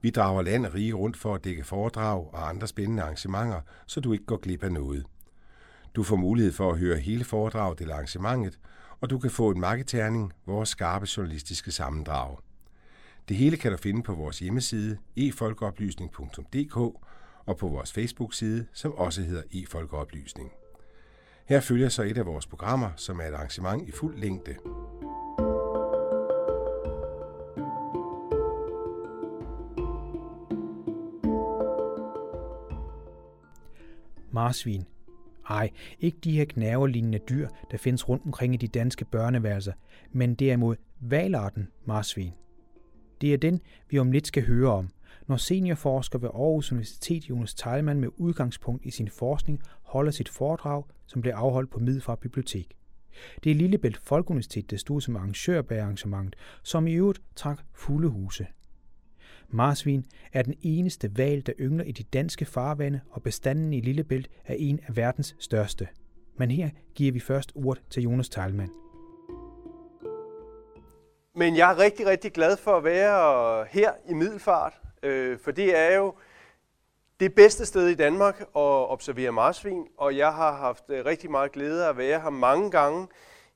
Vi drager land og rige rundt for at dække foredrag og andre spændende arrangementer, så du ikke går glip af noget. Du får mulighed for at høre hele foredraget eller arrangementet, og du kan få en marketerning, vores skarpe journalistiske sammendrag. Det hele kan du finde på vores hjemmeside efolkeoplysning.dk og på vores Facebook-side, som også hedder efolkeoplysning. Her følger så et af vores programmer, som er et arrangement i fuld længde. Marsvin. Ej, ikke de her knæverlignende dyr, der findes rundt omkring i de danske børneværelser, men derimod valarten marsvin. Det er den, vi om lidt skal høre om, når seniorforsker ved Aarhus Universitet Jonas Teilmann med udgangspunkt i sin forskning holder sit foredrag, som blev afholdt på Middelfart Bibliotek. Det er Lillebælt Folkeuniversitet, der stod som arrangør bag arrangementet, som i øvrigt trak fulde huse. Marsvin er den eneste val, der yngler i de danske farvande, og bestanden i Lillebælt er en af verdens største. Men her giver vi først ordet til Jonas Teilmann. Men jeg er rigtig, rigtig glad for at være her i Middelfart, øh, for det er jo det bedste sted i Danmark at observere marsvin, og jeg har haft øh, rigtig meget glæde af at være her mange gange.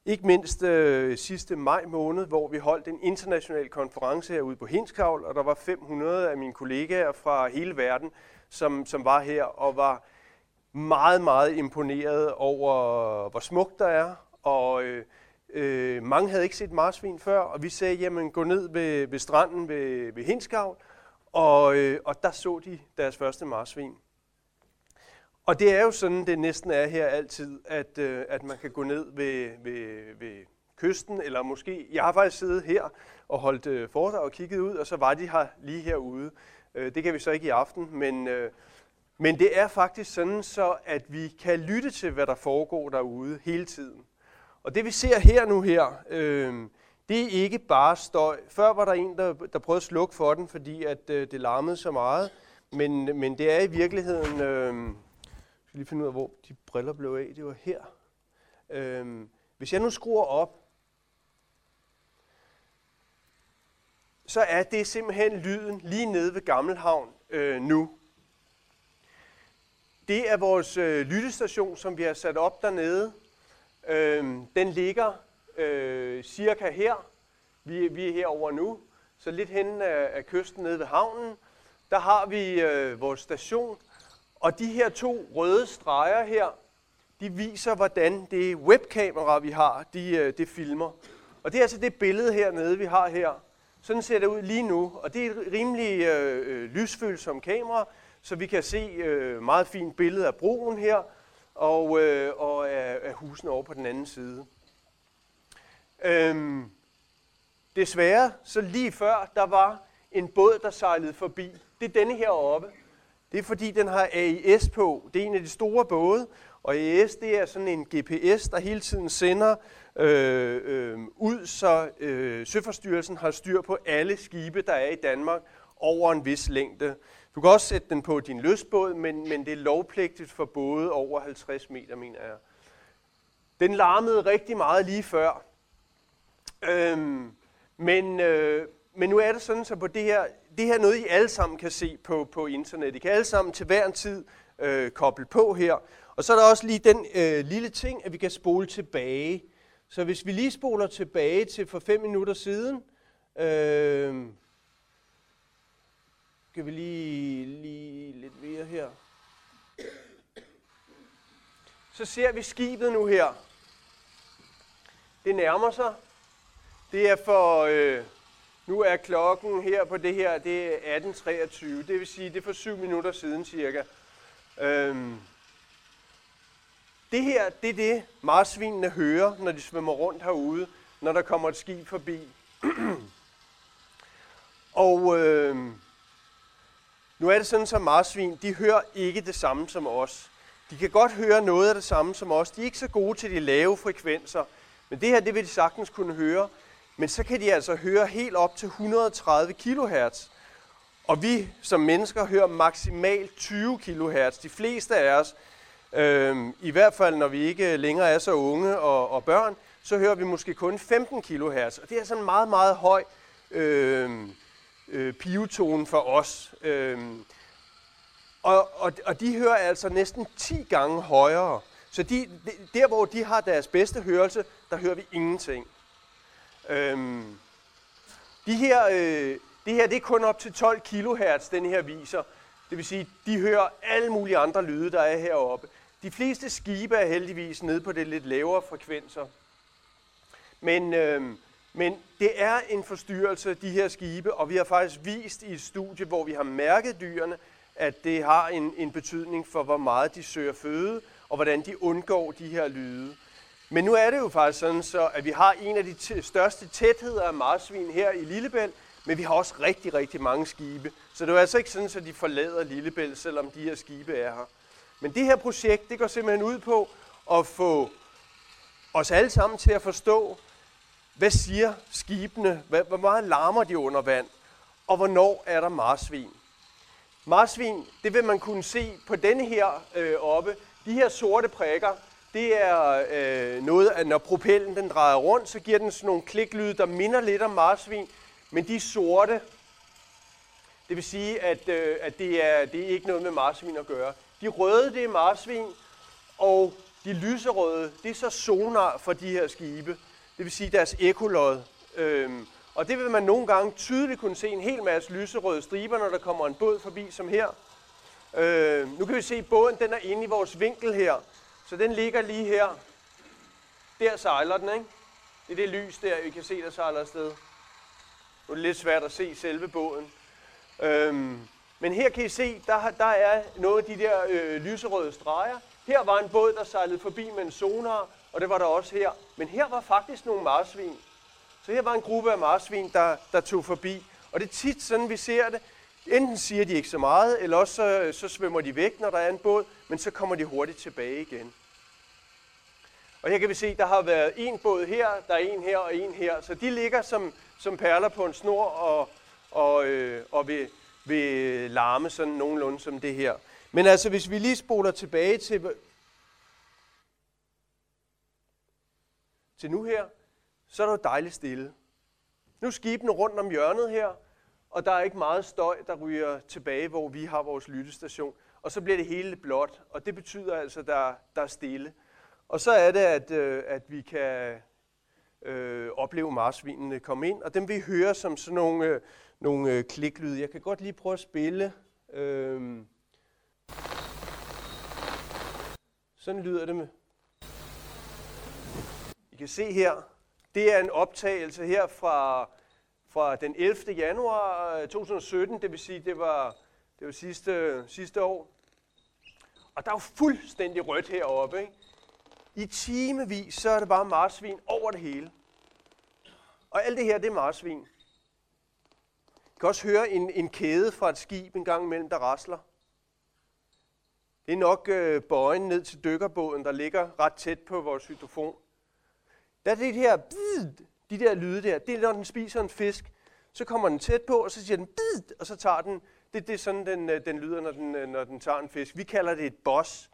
Ikke mindst øh, sidste maj måned, hvor vi holdt en international konference herude på Hinskavl, og der var 500 af mine kollegaer fra hele verden, som, som var her og var meget, meget imponeret over, hvor smukt der er. Og øh, øh, mange havde ikke set marsvin før, og vi sagde, jamen gå ned ved, ved stranden ved, ved Hinskavl, og, øh, og der så de deres første marsvin. Og det er jo sådan, det næsten er her altid, at, øh, at man kan gå ned ved, ved, ved kysten, eller måske, jeg har faktisk siddet her og holdt øh, foredrag og kigget ud, og så var de her lige herude. Øh, det kan vi så ikke i aften, men, øh, men det er faktisk sådan, så at vi kan lytte til, hvad der foregår derude hele tiden. Og det vi ser her nu her, øh, det er ikke bare støj. Før var der en, der, der prøvede at slukke for den, fordi at øh, det larmede så meget. Men, men det er i virkeligheden... Øh, skal lige finde ud af, hvor de briller blev af. Det var her. Øhm, hvis jeg nu skruer op, så er det simpelthen lyden lige nede ved Gammelhavn øh, nu. Det er vores øh, lyttestation, som vi har sat op dernede. Øhm, den ligger øh, cirka her. Vi, vi er herover nu, så lidt hen af, af kysten nede ved havnen. Der har vi øh, vores station, og de her to røde streger her, de viser, hvordan det webkamera, vi har, de, øh, det filmer. Og det er altså det billede hernede, vi har her. Sådan ser det ud lige nu, og det er et rimelig øh, øh lysfølsomt lysfølsom kamera, så vi kan se øh, meget fint billede af broen her, og, øh, og af, af husene over på den anden side. Øhm, desværre, så lige før, der var en båd, der sejlede forbi. Det er denne her oppe. Det er fordi, den har AIS på. Det er en af de store både. Og AIS, det er sådan en GPS, der hele tiden sender øh, øh, ud, så øh, Søforstyrelsen har styr på alle skibe, der er i Danmark over en vis længde. Du kan også sætte den på din løsbåd, men, men det er lovpligtigt for både over 50 meter, mener jeg. Den larmede rigtig meget lige før. Øhm, men, øh, men nu er det sådan, så på det her, det her er noget, I alle sammen kan se på, på internet. I kan alle sammen til hver en tid øh, koble på her. Og så er der også lige den øh, lille ting, at vi kan spole tilbage. Så hvis vi lige spoler tilbage til for fem minutter siden, øh, kan vi lige, lige lidt mere her. Så ser vi skibet nu her. Det nærmer sig. Det er for, øh, nu er klokken her på det her, det er 18.23. Det vil sige, det er for syv minutter siden cirka. Øhm, det her, det er det, marsvinene hører, når de svømmer rundt herude, når der kommer et skib forbi. og øhm, Nu er det sådan, så marsvin, de hører ikke det samme som os. De kan godt høre noget af det samme som os. De er ikke så gode til de lave frekvenser. Men det her, det vil de sagtens kunne høre. Men så kan de altså høre helt op til 130 kHz. Og vi som mennesker hører maksimalt 20 kHz. De fleste af os, øh, i hvert fald når vi ikke længere er så unge og, og børn, så hører vi måske kun 15 kHz. Og det er sådan en meget, meget høj øhm, øh, øh, pivetone for os. Øh, og, og, og de hører altså næsten 10 gange højere. Så de, der, hvor de har deres bedste hørelse, der hører vi ingenting. Øhm, de her, øh, det her det er kun op til 12 kHz, den her viser. Det vil sige, de hører alle mulige andre lyde, der er heroppe. De fleste skibe er heldigvis nede på det lidt lavere frekvenser. Men, øh, men det er en forstyrrelse, de her skibe, og vi har faktisk vist i et studie, hvor vi har mærket dyrene, at det har en, en betydning for, hvor meget de søger føde, og hvordan de undgår de her lyde. Men nu er det jo faktisk sådan, så, at vi har en af de største tætheder af marsvin her i Lillebælt, men vi har også rigtig, rigtig mange skibe. Så det er altså ikke sådan, at de forlader Lillebælt, selvom de her skibe er her. Men det her projekt, det går simpelthen ud på at få os alle sammen til at forstå, hvad siger skibene, hvor meget larmer de under vand, og hvornår er der marsvin. Marsvin, det vil man kunne se på denne her øh, oppe. De her sorte prikker, det er øh, noget, at når propellen den drejer rundt, så giver den sådan nogle kliklyde, der minder lidt om marsvin, men de er sorte. Det vil sige, at, øh, at det, er, det er ikke noget med marsvin at gøre. De røde, det er marsvin, og de lyserøde, det er så sonar for de her skibe. Det vil sige deres ekolod. Øhm, og det vil man nogle gange tydeligt kunne se en hel masse lyserøde striber, når der kommer en båd forbi, som her. Øh, nu kan vi se, at båden den er inde i vores vinkel her. Så den ligger lige her. Der sejler den, ikke? Det er det lys der, vi kan se, der sejler afsted. Nu er det lidt svært at se selve båden. Øhm, men her kan I se, der, der er noget af de der øh, lyserøde streger. Her var en båd, der sejlede forbi med en sonar, og det var der også her. Men her var faktisk nogle marsvin. Så her var en gruppe af marsvin, der, der tog forbi. Og det er tit sådan, vi ser det. Enten siger de ikke så meget, eller også så, så svømmer de væk, når der er en båd, men så kommer de hurtigt tilbage igen. Og her kan vi se, der har været en båd her, der er en her og en her. Så de ligger som, som perler på en snor og, og, øh, og vil, vil larme sådan nogenlunde som det her. Men altså, hvis vi lige spoler tilbage til, til nu her, så er det jo dejligt stille. Nu er skibene rundt om hjørnet her, og der er ikke meget støj, der ryger tilbage, hvor vi har vores lyttestation. Og så bliver det hele blåt, og det betyder altså, at der, der er stille. Og så er det, at, øh, at vi kan øh, opleve marsvinene komme ind, og dem vi høre som sådan nogle, øh, nogle øh, kliklyde. Jeg kan godt lige prøve at spille. Øh, sådan lyder det med. I kan se her, det er en optagelse her fra, fra den 11. januar øh, 2017, det vil sige, det var, det var sidste, sidste år. Og der er jo fuldstændig rødt heroppe. Ikke? I timevis, så er det bare marsvin over det hele. Og alt det her, det er marsvin. Jeg kan også høre en, en kæde fra et skib en gang imellem, der rasler. Det er nok øh, bøjen ned til dykkerbåden, der ligger ret tæt på vores hydrofon. Der er det her, de der lyde der, det er når den spiser en fisk, så kommer den tæt på, og så siger den, og så tager den, det, det er sådan, den, øh, den lyder, når den, øh, når den tager en fisk. Vi kalder det et boss,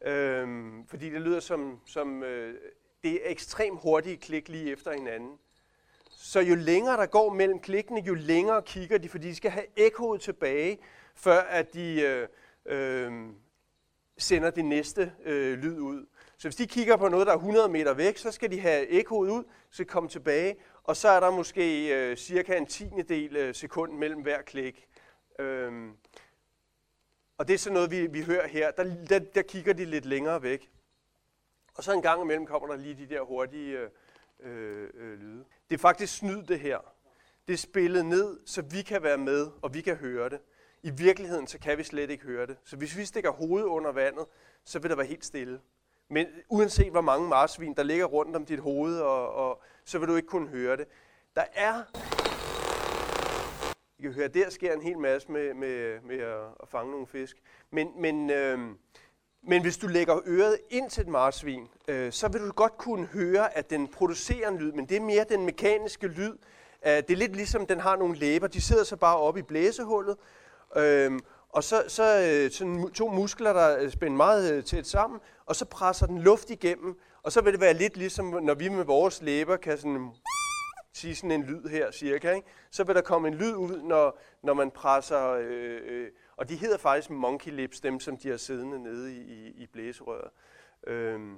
øhm, fordi det lyder som, som øh, det er ekstremt hurtige klik lige efter hinanden. Så jo længere der går mellem klikkene, jo længere kigger de, fordi de skal have ekkoet tilbage, før at de øh, øh, sender det næste øh, lyd ud. Så hvis de kigger på noget, der er 100 meter væk, så skal de have ekkoet ud, så komme tilbage, og så er der måske øh, cirka en tiende del øh, sekund mellem hver klik. Øhm, og det er sådan noget, vi, vi hører her. Der, der, der kigger de lidt længere væk. Og så en gang imellem kommer der lige de der hurtige øh, øh, øh, lyde. Det er faktisk snyd det her. Det er spillet ned, så vi kan være med, og vi kan høre det. I virkeligheden, så kan vi slet ikke høre det. Så hvis vi stikker hovedet under vandet, så vil der være helt stille. Men uanset hvor mange marsvin, der ligger rundt om dit hoved, og, og, så vil du ikke kunne høre det. Der er I kan høre, der sker en hel masse med, med, med at, at fange nogle fisk. Men, men, øh, men hvis du lægger øret ind til et marsvin, øh, så vil du godt kunne høre, at den producerer en lyd, men det er mere den mekaniske lyd. Øh, det er lidt ligesom, den har nogle læber. De sidder så bare oppe i blæsehullet, øh, og så, så øh, sådan to muskler, der øh, spænder meget øh, tæt sammen, og så presser den luft igennem, og så vil det være lidt ligesom, når vi med vores læber kan sådan sige sådan en lyd her cirka, ikke? så vil der komme en lyd ud, når, når man presser, øh, øh, og de hedder faktisk monkey lips, dem som de har siddende nede i, i, i blæserøret. Øhm,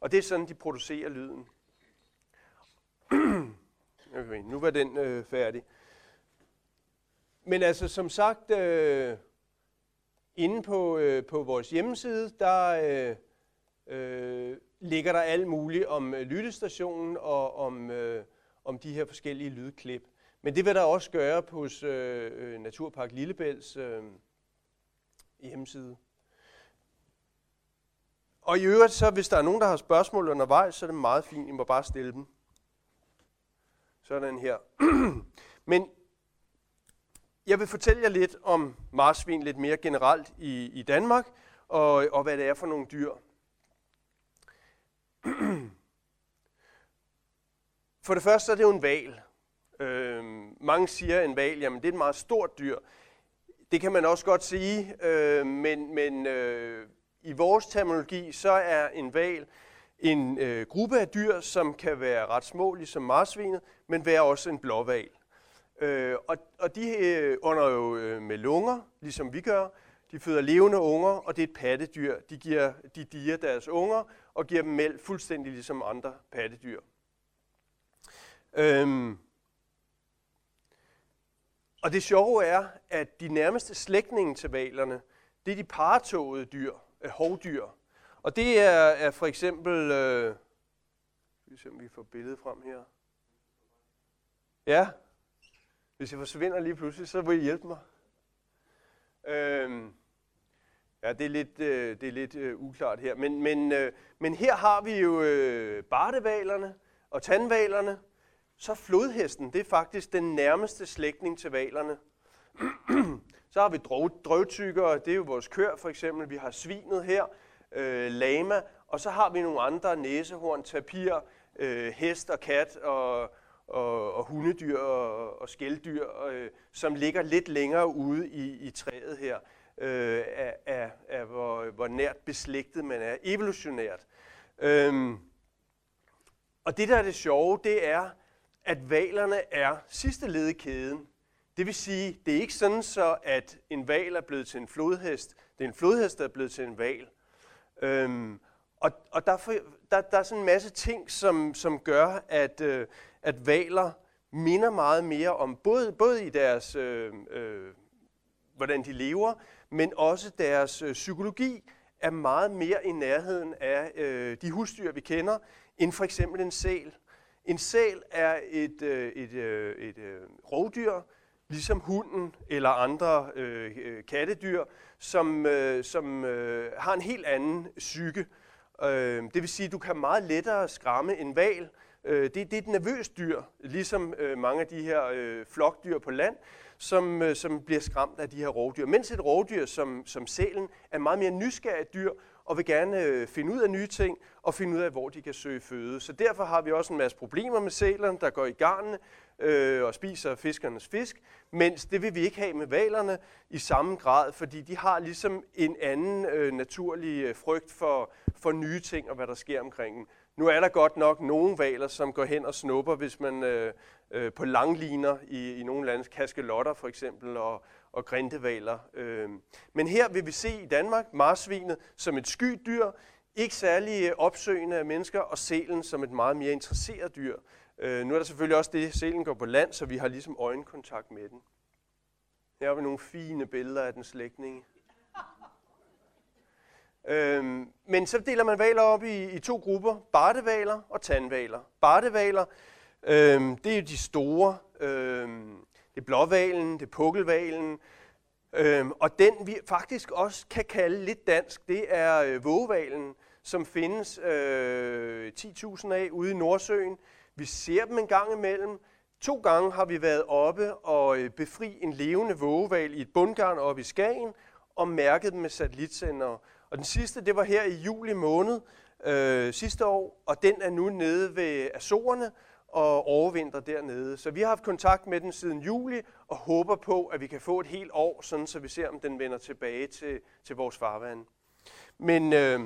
og det er sådan, de producerer lyden. okay, nu var den øh, færdig. Men altså, som sagt, øh, inde på, øh, på vores hjemmeside, der øh, øh, ligger der alt muligt om øh, lyttestationen og om, øh, om de her forskellige lydklip. Men det vil der også gøre på øh, øh, Naturpark Lillebælts øh, hjemmeside. Og i øvrigt, så hvis der er nogen, der har spørgsmål undervejs, så er det meget fint. I må bare stille dem. Sådan her. Men jeg vil fortælle jer lidt om marsvin lidt mere generelt i, i Danmark, og, og hvad det er for nogle dyr. For det første er det jo en val. Øh, mange siger, at en val, jamen det er et meget stort dyr. Det kan man også godt sige, øh, men, men øh, i vores terminologi, så er en val en øh, gruppe af dyr, som kan være ret små, ligesom marsvinet, men være også en blåval. Øh, og, og de øh, under jo øh, med lunger, ligesom vi gør. De føder levende unger, og det er et pattedyr. De, giver, de diger deres unger og giver dem mælk fuldstændig ligesom andre pattedyr. Øhm, og det sjove er, at de nærmeste slægtninge til valerne, det er de paratåede dyr, øh, hovdyr. Og det er, er for eksempel, øh, vi se om vi får billedet frem her. Ja, hvis jeg forsvinder lige pludselig, så vil I hjælpe mig. Øhm, ja, det er lidt, øh, det er lidt øh, uklart her. Men, men, øh, men her har vi jo øh, bartevalerne og tandvalerne, så flodhesten, det er faktisk den nærmeste slægtning til valerne. så har vi drøvtykkere, det er jo vores kør for eksempel. Vi har svinet her, øh, lama, og så har vi nogle andre næsehorn, tapir, øh, hest og kat og, og, og hundedyr og, og skælddyr, øh, som ligger lidt længere ude i, i træet her, øh, af, af, af hvor, hvor nært beslægtet man er, evolutionært. Øhm, og det, der er det sjove, det er, at valerne er sidste led i kæden. Det vil sige, det er ikke sådan så, at en val er blevet til en flodhest. Det er en flodhest, der er blevet til en val. Øhm, og og der, der, der er sådan en masse ting, som, som gør, at, øh, at valer minder meget mere om, både, både i deres, øh, øh, hvordan de lever, men også deres øh, psykologi er meget mere i nærheden af øh, de husdyr, vi kender, end for eksempel en sæl. En sæl er et, øh, et, øh, et, øh, rovdyr, ligesom hunden eller andre øh, øh kattedyr, som, øh, som øh, har en helt anden psyke. Øh, det vil sige, at du kan meget lettere skræmme en val. Øh, det, det er et nervøst dyr, ligesom øh, mange af de her øh, flokdyr på land, som, øh, som bliver skræmt af de her rovdyr. Mens et rovdyr som, som sælen er meget mere nysgerrigt dyr, og vil gerne øh, finde ud af nye ting og finde ud af, hvor de kan søge føde. Så derfor har vi også en masse problemer med sælerne, der går i garnene øh, og spiser fiskernes fisk, mens det vil vi ikke have med valerne i samme grad, fordi de har ligesom en anden øh, naturlig øh, frygt for, for nye ting og hvad der sker omkring dem. Nu er der godt nok nogle valer, som går hen og snupper, hvis man øh, øh, på langliner i, i nogle landes kaskelotter for eksempel, og, og grintevaler. Øh. Men her vil vi se i Danmark marsvinet som et sky dyr, ikke særlig øh, opsøgende af mennesker, og selen som et meget mere interesseret dyr. Øh, nu er der selvfølgelig også det, selen går på land, så vi har ligesom øjenkontakt med den. Her har vi nogle fine billeder af den slægtning. Øhm, men så deler man valer op i, i to grupper, bartevaler og tandvaler. Bartevaler, øhm, det er jo de store. Øhm, det er blåvalen, det er pukkelvalen, øhm, og den vi faktisk også kan kalde lidt dansk, det er øh, vågevalen, som findes øh, 10.000 af ude i Nordsøen. Vi ser dem en gang imellem. To gange har vi været oppe og øh, befri en levende vågeval i et bundgarn oppe i Skagen og mærket dem med satellitsender. Og den sidste, det var her i juli måned øh, sidste år, og den er nu nede ved Azorerne og overvinter dernede. Så vi har haft kontakt med den siden juli og håber på, at vi kan få et helt år, sådan så vi ser, om den vender tilbage til, til vores farvand. Men, øh,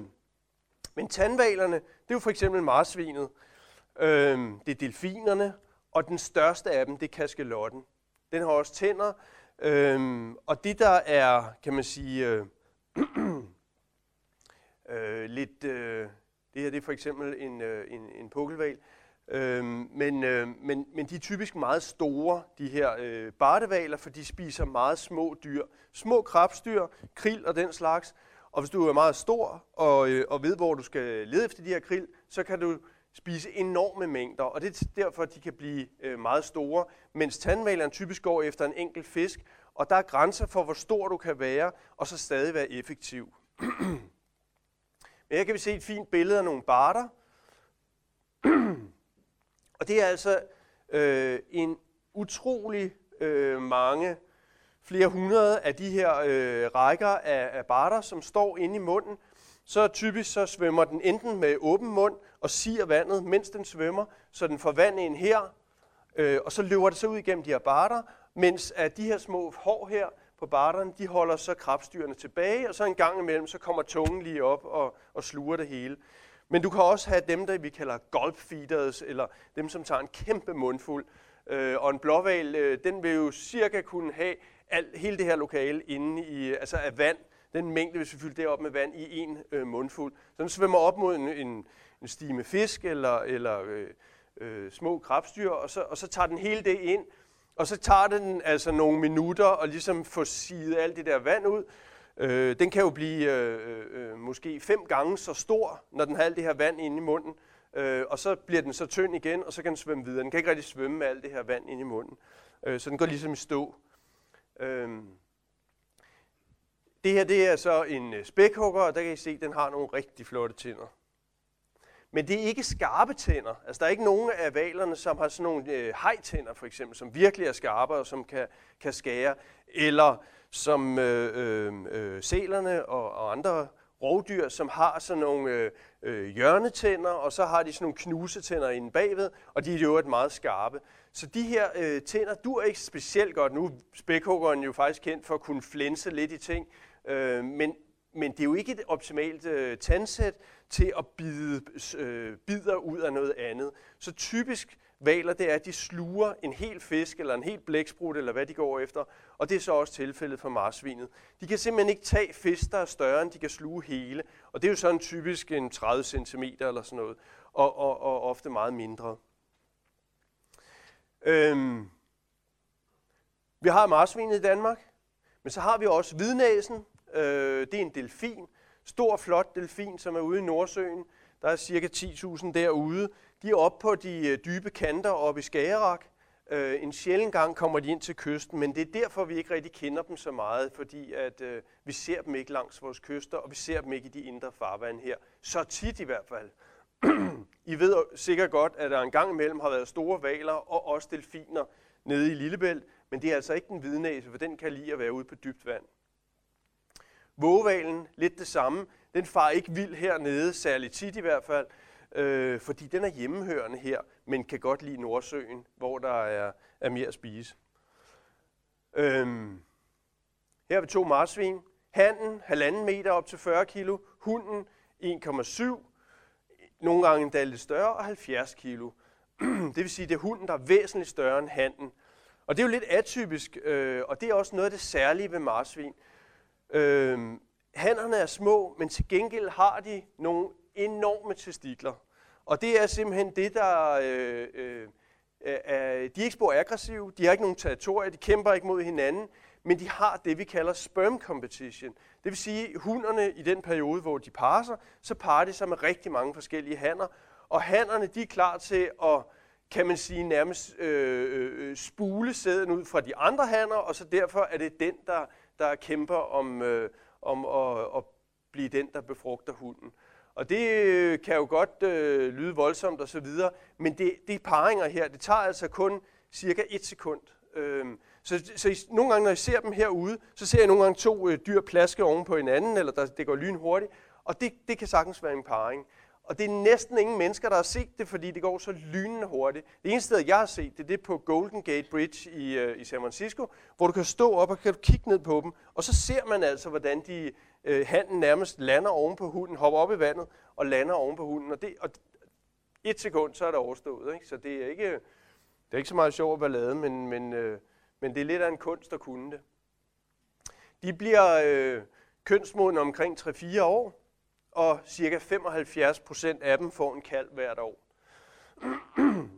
men tandvalerne, det er jo for eksempel marsvinet, øh, det er delfinerne, og den største af dem, det er kaskelotten. Den har også tænder, øh, og det der er, kan man sige, øh, øh, lidt, øh, det her det er for eksempel en, øh, en, en pukkelval, øh, men, øh, men, men de er typisk meget store, de her øh, bartevaler, for de spiser meget små dyr. Små krabstyr, krill og den slags. Og hvis du er meget stor og, øh, og ved, hvor du skal lede efter de her krill, så kan du spise enorme mængder, og det er derfor, at de kan blive øh, meget store, mens tandvaleren typisk går efter en enkelt fisk, og der er grænser for, hvor stor du kan være, og så stadig være effektiv. Men her kan vi se et fint billede af nogle barter. og det er altså øh, en utrolig øh, mange, flere hundrede af de her øh, rækker af, af barter, som står inde i munden. Så typisk så svømmer den enten med åben mund og siger vandet, mens den svømmer, så den får vand ind her, øh, og så løber det så ud igennem de her barter, mens at de her små hår her, på barterne, de holder så krabstyrene tilbage, og så en gang imellem, så kommer tungen lige op og, og sluger det hele. Men du kan også have dem, der vi kalder gulp eller dem, som tager en kæmpe mundfuld. Øh, og en blåval, øh, den vil jo cirka kunne have alt, hele det her lokale inde i, altså af vand, den mængde, hvis vi fylder det op med vand i en øh, mundfuld. Så den svømmer op mod en, en, en stime fisk eller, eller øh, øh, små krabstyr, og så, og så tager den hele det ind, og så tager den altså nogle minutter og ligesom få siget alt det der vand ud. Øh, den kan jo blive øh, øh, øh, måske fem gange så stor, når den har alt det her vand inde i munden. Øh, og så bliver den så tynd igen, og så kan den svømme videre. Den kan ikke rigtig svømme med alt det her vand inde i munden. Øh, så den går ligesom i stå. Øh, det her det er så en øh, spækhugger, og der kan I se, at den har nogle rigtig flotte tænder. Men det er ikke skarpe tænder. Altså, der er ikke nogen af valerne, som har sådan nogle øh, hejtænder, for eksempel, som virkelig er skarpe og som kan, kan skære. Eller som øh, øh, selerne sælerne og, og andre rovdyr, som har sådan nogle øh, øh, hjørnetænder, og så har de sådan nogle knusetænder inde bagved, og de er jo et meget skarpe. Så de her øh, tænder dur ikke specielt godt. Nu er spækhuggeren jo faktisk kendt for at kunne flænse lidt i ting, øh, men, men det er jo ikke et optimalt øh, tandsæt til at bide øh, bider ud af noget andet. Så typisk valer, det er, at de sluger en hel fisk eller en hel blæksprut, eller hvad de går efter, og det er så også tilfældet for marsvinet. De kan simpelthen ikke tage fisk, der er større, end de kan sluge hele, og det er jo sådan typisk en 30 cm eller sådan noget, og, og, og ofte meget mindre. Øhm. Vi har marsvinet i Danmark, men så har vi også hvidnæsen, øh, det er en delfin, stor flot delfin, som er ude i Nordsøen, der er cirka 10.000 derude. De er oppe på de øh, dybe kanter oppe i Skagerrak. Øh, en sjældent gang kommer de ind til kysten, men det er derfor, vi ikke rigtig kender dem så meget, fordi at, øh, vi ser dem ikke langs vores kyster, og vi ser dem ikke i de indre farvande her. Så tit i hvert fald. I ved sikkert godt, at der en gang imellem har været store valer og også delfiner nede i Lillebælt, men det er altså ikke den hvidnæse, for den kan lide at være ude på dybt vand. Vågevalen, lidt det samme. Den far ikke vild hernede, særligt tit i hvert fald, øh, fordi den er hjemmehørende her, men kan godt lide Nordsøen, hvor der er, er mere at spise. Øhm, her har vi to marsvin. Handen, halvanden meter op til 40 kilo. Hunden, 1,7. Nogle gange endda lidt større, og 70 kilo. det vil sige, det er hunden, der er væsentligt større end handen. Og det er jo lidt atypisk, øh, og det er også noget af det særlige ved marsvin. Øhm, hannerne er små, men til gengæld har de nogle enorme testikler. Og det er simpelthen det, der... Øh, øh, øh, de er ikke spor aggressive, de har ikke nogen territorier, de kæmper ikke mod hinanden, men de har det, vi kalder sperm competition. Det vil sige, at hunderne i den periode, hvor de parser, så parer de sig med rigtig mange forskellige hanner, og hannerne de er klar til at kan man sige, nærmest øh, øh, øh spule sæden ud fra de andre hanner, og så derfor er det den, der, der kæmper om, øh, om at, at blive den, der befrugter hunden. Og det øh, kan jo godt øh, lyde voldsomt osv., men det, det paringer her, det tager altså kun cirka et sekund. Øhm, så, så I, nogle gange, når jeg ser dem herude, så ser jeg nogle gange to øh, dyr plaske oven på hinanden, eller der, det går lynhurtigt, og det, det kan sagtens være en parring. Og det er næsten ingen mennesker, der har set det, fordi det går så lynende hurtigt. Det eneste sted, jeg har set det, det på Golden Gate Bridge i, øh, i San Francisco, hvor du kan stå op og kan du kigge ned på dem, og så ser man altså, hvordan de øh, handen nærmest lander oven på hunden, hopper op i vandet og lander oven på hunden. Og, det, og et sekund, så er det overstået. Ikke? Så det er ikke, øh, det er ikke så meget sjov at ballade, men, men, øh, men det er lidt af en kunst at kunne det. De bliver øh, kønsmodne omkring 3-4 år, og cirka 75% af dem får en kalv hvert år.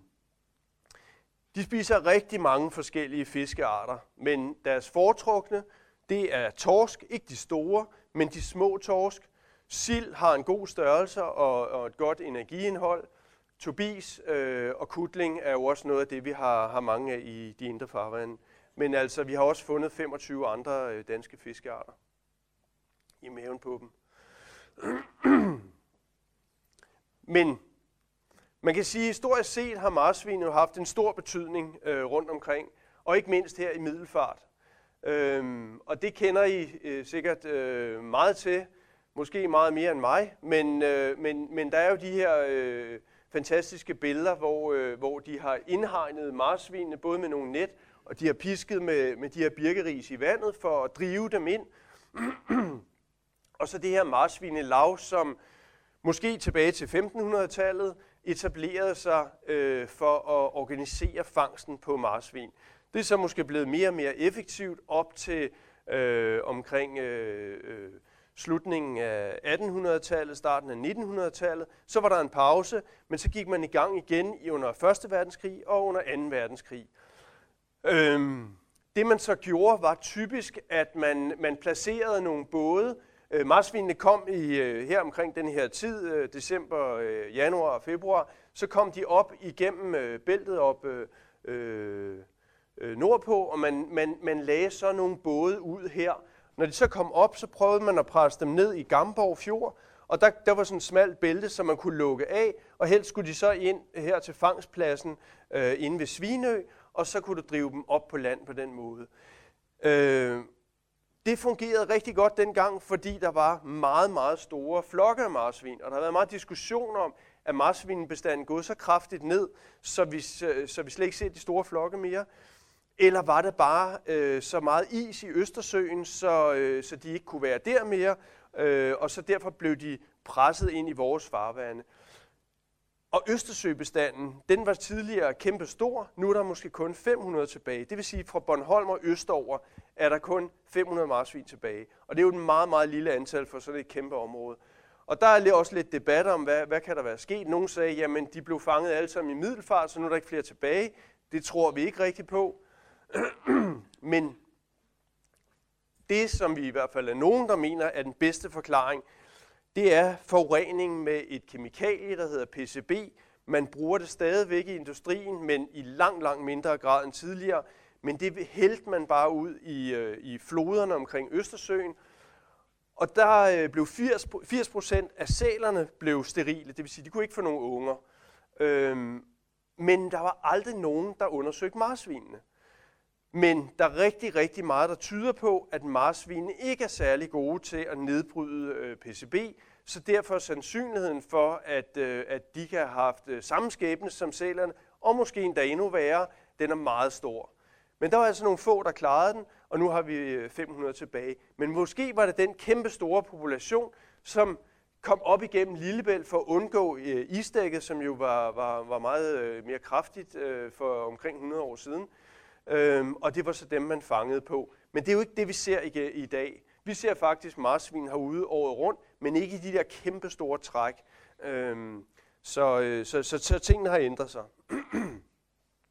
De spiser rigtig mange forskellige fiskearter, men deres foretrukne, det er torsk, ikke de store, men de små torsk. Sild har en god størrelse og, og et godt energiindhold. Tobis øh, og kutling er jo også noget af det, vi har, har mange af i de indre farvande. Men altså, vi har også fundet 25 andre øh, danske fiskearter i maven på dem. Men man kan sige, at historisk set har marsvin jo haft en stor betydning øh, rundt omkring, og ikke mindst her i Middelfart. Øhm, og det kender I øh, sikkert øh, meget til, måske meget mere end mig, men, øh, men, men der er jo de her øh, fantastiske billeder, hvor, øh, hvor de har indhegnet marsvinene, både med nogle net, og de har pisket med, med de her birkeris i vandet for at drive dem ind. Og så det her marsvinelav, som måske tilbage til 1500-tallet etablerede sig øh, for at organisere fangsten på marsvin. Det er så måske blevet mere og mere effektivt op til øh, omkring øh, øh, slutningen af 1800-tallet, starten af 1900-tallet. Så var der en pause, men så gik man i gang igen i under 1. verdenskrig og under 2. verdenskrig. Øhm, det man så gjorde var typisk, at man, man placerede nogle både Øh, marsvinene kom i, øh, her omkring den her tid, øh, december, øh, januar og februar, så kom de op igennem bæltet op øh, nordpå, og man, man, man lagde så nogle både ud her. Når de så kom op, så prøvede man at presse dem ned i Gamborg Fjord, og der, der var sådan en smalt bælte, som man kunne lukke af, og helst skulle de så ind her til fangstpladsen øh, inde ved Svinø, og så kunne du drive dem op på land på den måde. Øh, det fungerede rigtig godt dengang, fordi der var meget, meget store flokke af marsvin, og der har været meget diskussion om, at marsvinbestanden gået så kraftigt ned, så vi, øh, så vi slet ikke ser de store flokke mere. Eller var det bare øh, så meget is i Østersøen, så, øh, så de ikke kunne være der mere, øh, og så derfor blev de presset ind i vores farvande. Og Østersøbestanden, den var tidligere kæmpe stor. Nu er der måske kun 500 tilbage. Det vil sige, fra Bornholm og østover er der kun 500 marsvin tilbage. Og det er jo et meget, meget lille antal for sådan et kæmpe område. Og der er også lidt debat om, hvad, hvad kan der være sket. Nogle sagde, jamen de blev fanget alle sammen i middelfart, så nu er der ikke flere tilbage. Det tror vi ikke rigtigt på. Men det, som vi i hvert fald er nogen, der mener er den bedste forklaring, det er forurening med et kemikalie, der hedder PCB. Man bruger det stadigvæk i industrien, men i langt, langt mindre grad end tidligere. Men det hældte man bare ud i, øh, i floderne omkring Østersøen. Og der øh, blev 80 procent af sælerne blev sterile, det vil sige, de kunne ikke få nogen unger. Øhm, men der var aldrig nogen, der undersøgte marsvinene. Men der er rigtig, rigtig meget, der tyder på, at marsvinene ikke er særlig gode til at nedbryde øh, PCB, så derfor er sandsynligheden for, at, øh, at de kan have haft øh, samme skæbne som sælerne, og måske endda endnu værre, den er meget stor. Men der var altså nogle få, der klarede den, og nu har vi øh, 500 tilbage. Men måske var det den kæmpe store population, som kom op igennem Lillebælt for at undgå øh, isdækket, som jo var, var, var meget øh, mere kraftigt øh, for omkring 100 år siden. Øhm, og det var så dem, man fangede på. Men det er jo ikke det, vi ser i, i dag. Vi ser faktisk marsvin herude året rundt, men ikke i de der kæmpe store træk. Øhm, så, øh, så, så, så tingene har ændret sig.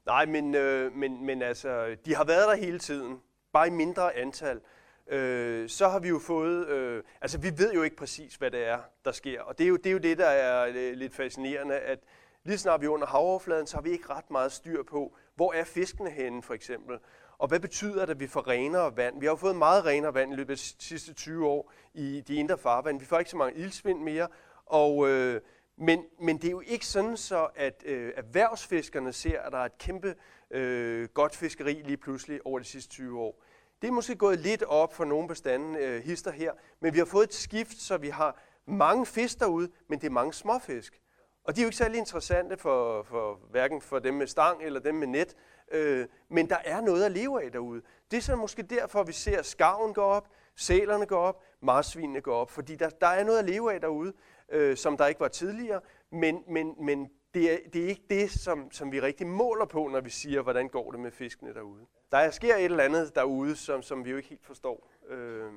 Nej, men, øh, men, men altså, de har været der hele tiden, bare i mindre antal. Øh, så har vi jo fået, øh, altså vi ved jo ikke præcis, hvad det er, der sker. Og det er jo det, er jo det der er øh, lidt fascinerende, at lige snart vi er under havoverfladen, så har vi ikke ret meget styr på, hvor er fiskene henne for eksempel. Og hvad betyder det, at vi får renere vand? Vi har jo fået meget renere vand i løbet af de sidste 20 år i de indre farvand. Vi får ikke så mange ildsvind mere, og, øh, men, men det er jo ikke sådan så, at øh, erhvervsfiskerne ser, at der er et kæmpe øh, godt fiskeri lige pludselig over de sidste 20 år. Det er måske gået lidt op for nogle bestande øh, hister her, men vi har fået et skift, så vi har mange fisk derude, men det er mange småfisk. Og de er jo ikke særlig interessante for, for hverken for dem med stang eller dem med net, øh, men der er noget at leve af derude. Det er så måske derfor, vi ser skarven gå op, sælerne går op, marsvinene går op, fordi der, der er noget at leve af derude, øh, som der ikke var tidligere, men, men, men det, er, det er ikke det, som, som vi rigtig måler på, når vi siger, hvordan går det med fiskene derude. Der sker et eller andet derude, som, som vi jo ikke helt forstår. Øh,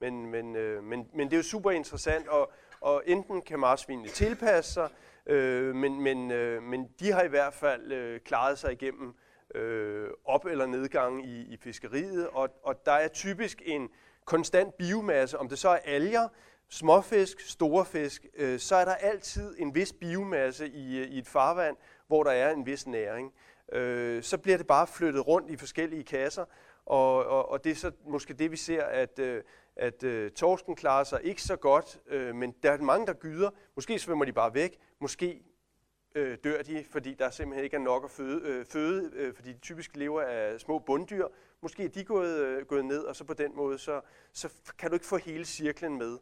men, men, øh, men, men det er jo super interessant, og, og enten kan marsvinene tilpasse sig, øh, men, men, øh, men de har i hvert fald øh, klaret sig igennem øh, op- eller nedgang i, i fiskeriet, og, og der er typisk en konstant biomasse, om det så er alger, småfisk, store fisk, øh, så er der altid en vis biomasse i, øh, i et farvand, hvor der er en vis næring. Øh, så bliver det bare flyttet rundt i forskellige kasser, og, og, og det er så måske det, vi ser, at, øh, at øh, torsken klarer sig ikke så godt, øh, men der er mange, der gyder. Måske svømmer de bare væk, måske øh, dør de, fordi der simpelthen ikke er nok at føde, øh, føde øh, fordi de typisk lever af små bunddyr. Måske er de gået, øh, gået ned, og så på den måde, så, så kan du ikke få hele cirklen med.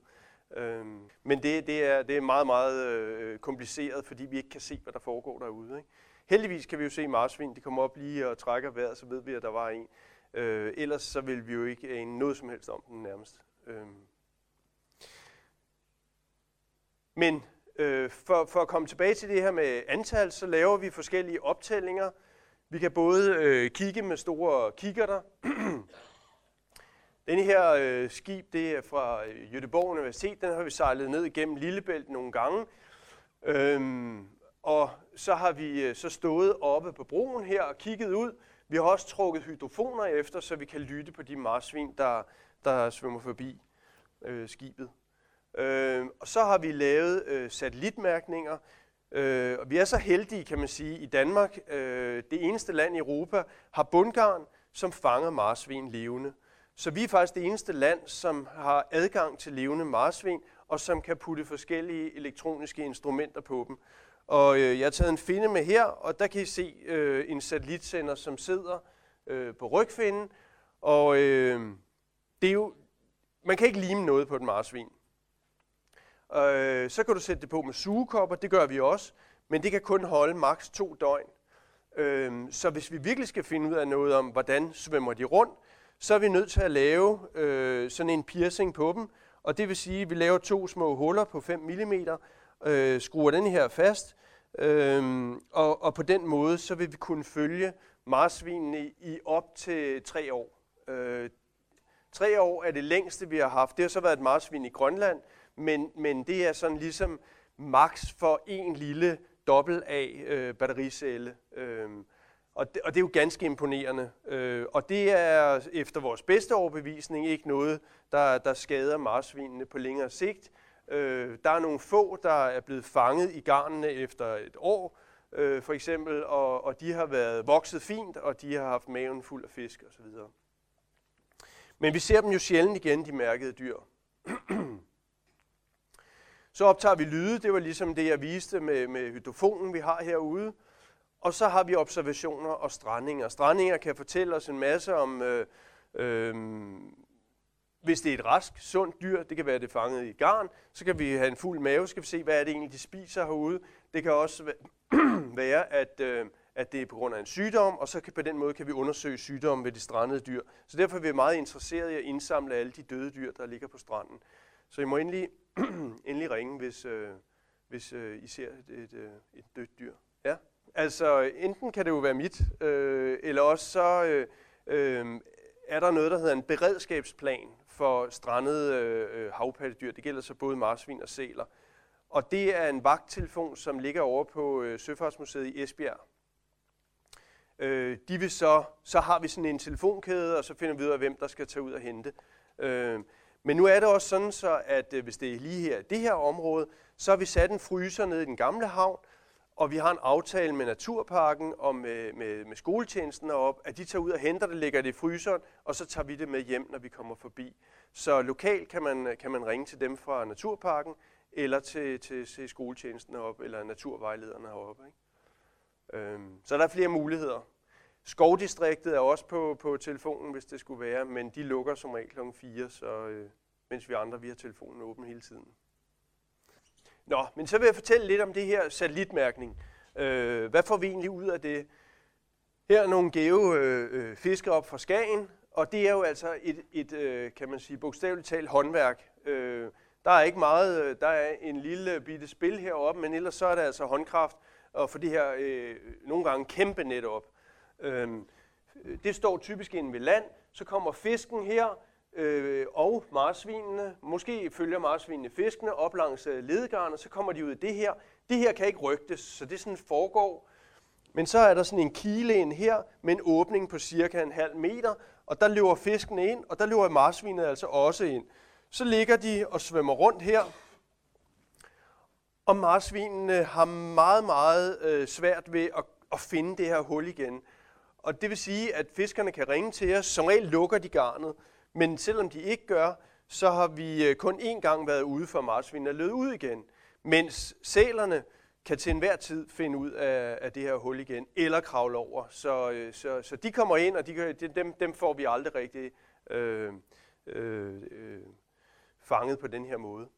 Øhm, men det, det, er, det er meget, meget øh, kompliceret, fordi vi ikke kan se, hvad der foregår derude. Ikke? Heldigvis kan vi jo se marsvin, de kommer op lige og trækker vejret, så ved vi, at der var en. Øh, ellers så ville vi jo ikke ane noget som helst om den nærmest. Øhm. Men øh, for, for at komme tilbage til det her med antal, så laver vi forskellige optællinger. Vi kan både øh, kigge med store kikkerter. Denne her øh, skib, det er fra øh, Jødeborg Universitet. Den har vi sejlet ned igennem Lillebælt nogle gange. Øhm, og så har vi øh, så stået oppe på broen her og kigget ud. Vi har også trukket hydrofoner efter, så vi kan lytte på de marsvin, der, der svømmer forbi øh, skibet. Øh, og så har vi lavet øh, satellitmærkninger. Øh, og vi er så heldige, kan man sige, i Danmark, øh, det eneste land i Europa, har bundgarn, som fanger marsvin levende. Så vi er faktisk det eneste land, som har adgang til levende marsvin, og som kan putte forskellige elektroniske instrumenter på dem. Og øh, jeg har taget en finde med her, og der kan I se øh, en satellitsender, som sidder øh, på rygfinden. Og øh, det er jo, man kan ikke lime noget på et marsvin. Øh, så kan du sætte det på med sugekopper, det gør vi også, men det kan kun holde maks to døgn. Øh, så hvis vi virkelig skal finde ud af noget om, hvordan svømmer de rundt, så er vi nødt til at lave øh, sådan en piercing på dem. Og det vil sige, at vi laver to små huller på 5 mm, øh, skruer den her fast, øh, og, og på den måde, så vil vi kunne følge marsvinene i op til tre år. Øh, tre år er det længste, vi har haft. Det har så været et marsvin i Grønland, men, men det er sådan ligesom max for en lille dobbelt A øh, battericelle. Øh, og det, og det er jo ganske imponerende. Øh, og det er efter vores bedste overbevisning ikke noget, der, der skader marsvinene på længere sigt. Øh, der er nogle få, der er blevet fanget i garnene efter et år, øh, for eksempel, og, og de har været vokset fint, og de har haft maven fuld af fisk osv. Men vi ser dem jo sjældent igen, de mærkede dyr. Så optager vi lyde, det var ligesom det, jeg viste med, med hydrofonen, vi har herude. Og så har vi observationer og strandinger. Strandinger kan fortælle os en masse om, øh, øh, hvis det er et rask, sundt dyr, det kan være, det er fanget i garn, så kan vi have en fuld mave, så skal vi se, hvad er det egentlig, de spiser herude. Det kan også være, at, øh, at det er på grund af en sygdom, og så kan, på den måde kan vi undersøge sygdommen ved de strandede dyr. Så derfor er vi meget interesserede i at indsamle alle de døde dyr, der ligger på stranden. Så I må endelig, endelig ringe, hvis, øh, hvis øh, I ser et, øh, et, øh, et dødt dyr. Ja? Altså, enten kan det jo være mit, øh, eller også så øh, øh, er der noget, der hedder en beredskabsplan for strandede øh, øh havpattedyr. Det gælder så både marsvin og sæler. Og det er en vagttelefon, som ligger over på øh, Søfartsmuseet i Esbjerg. Øh, de vil så, så har vi sådan en telefonkæde, og så finder vi ud af, hvem der skal tage ud og hente. Øh, men nu er det også sådan, så at øh, hvis det er lige her det her område, så har vi sat en fryser ned i den gamle havn, og vi har en aftale med Naturparken og med, med, med skoletjenesten op, at de tager ud og henter det, lægger det i fryseren, og så tager vi det med hjem, når vi kommer forbi. Så lokalt kan man, kan man ringe til dem fra Naturparken, eller til, til, til skoletjenesten op eller naturvejlederne heroppe. Ikke? Øhm, så der er flere muligheder. Skovdistriktet er også på, på telefonen, hvis det skulle være, men de lukker som regel kl. 4, så, øh, mens vi andre vi har telefonen åben hele tiden. Nå, men så vil jeg fortælle lidt om det her satellitmærkning. Øh, hvad får vi egentlig ud af det? Her er nogle gave øh, øh, fiskere op fra Skagen, og det er jo altså et, et øh, kan man sige, bogstaveligt talt håndværk. Øh, der er ikke meget, øh, der er en lille bitte spil heroppe, men ellers så er det altså håndkraft, og for det her øh, nogle gange kæmpe net op. Øh, det står typisk inde ved land, så kommer fisken her, øh, og marsvinene, måske følger marsvinene fiskene op langs øh, ledegarn, og så kommer de ud af det her. Det her kan ikke rygtes, så det sådan foregår. Men så er der sådan en kile ind her med en åbning på cirka en halv meter, og der løber fiskene ind, og der løber marsvinet altså også ind. Så ligger de og svømmer rundt her, og marsvinene har meget, meget øh, svært ved at, at finde det her hul igen. Og det vil sige, at fiskerne kan ringe til os. Som regel lukker de garnet, men selvom de ikke gør, så har vi øh, kun én gang været ude for marsvin og løbet ud igen. Mens sælerne kan til enhver tid finde ud af, af det her hul igen, eller kravle over. Så, øh, så, så de kommer ind, og de, dem, dem får vi aldrig rigtig øh, øh, øh, fanget på den her måde.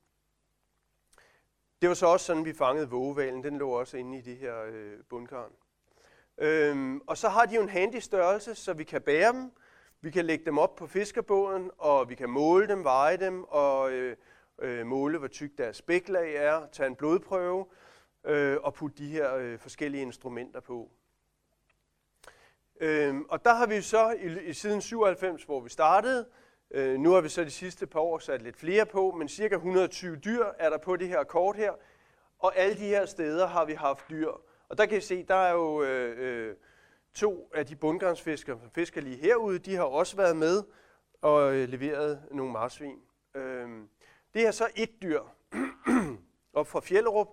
Det var så også sådan, vi fangede vågevalen. Den lå også inde i det her øh, bundkarn. Øhm, og så har de jo en handy størrelse, så vi kan bære dem. Vi kan lægge dem op på fiskerbåden, og vi kan måle dem, veje dem, og øh, øh, måle, hvor tyk deres spæklag er, tage en blodprøve, øh, og putte de her øh, forskellige instrumenter på. Øhm, og der har vi så i, i siden 97, hvor vi startede, øh, nu har vi så de sidste par år sat lidt flere på, men cirka 120 dyr er der på det her kort her, og alle de her steder har vi haft dyr. Og der kan I se, der er jo øh, øh, to af de bundgarnsfiskere, som fisker lige herude, de har også været med og øh, leveret nogle marsvin. Øhm, det er så et dyr op fra Fjellerup,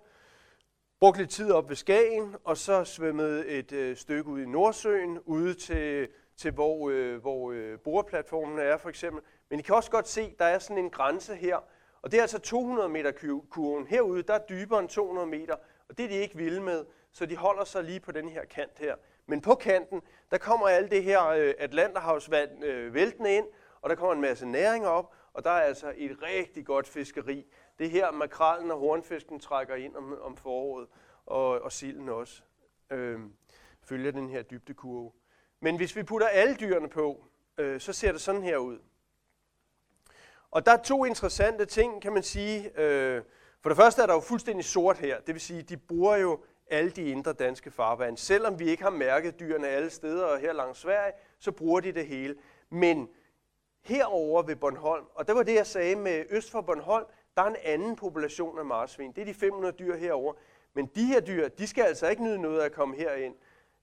brugte lidt tid op ved Skagen, og så svømmede et øh, stykke ud i Nordsøen, ude til, til hvor, øh, hvor øh, boreplatformen er for eksempel. Men I kan også godt se, der er sådan en grænse her, og det er altså 200 meter kurven. Herude, der er dybere end 200 meter, og det er de ikke vilde med, så de holder sig lige på den her kant her. Men på kanten, der kommer alt det her øh, Atlanterhavsvand øh, væltende ind, og der kommer en masse næring op, og der er altså et rigtig godt fiskeri. Det her makrallen og hornfisken trækker ind om, om foråret, og, og silden også øh, følger den her dybdekurve. Men hvis vi putter alle dyrene på, øh, så ser det sådan her ud. Og der er to interessante ting, kan man sige. Øh, for det første er der jo fuldstændig sort her. Det vil sige, de bruger jo alle de indre danske farvande. Selvom vi ikke har mærket dyrene alle steder og her langs Sverige, så bruger de det hele. Men herover ved Bornholm, og det var det, jeg sagde med øst for Bornholm, der er en anden population af marsvin. Det er de 500 dyr herover. Men de her dyr, de skal altså ikke nyde noget af at komme herind.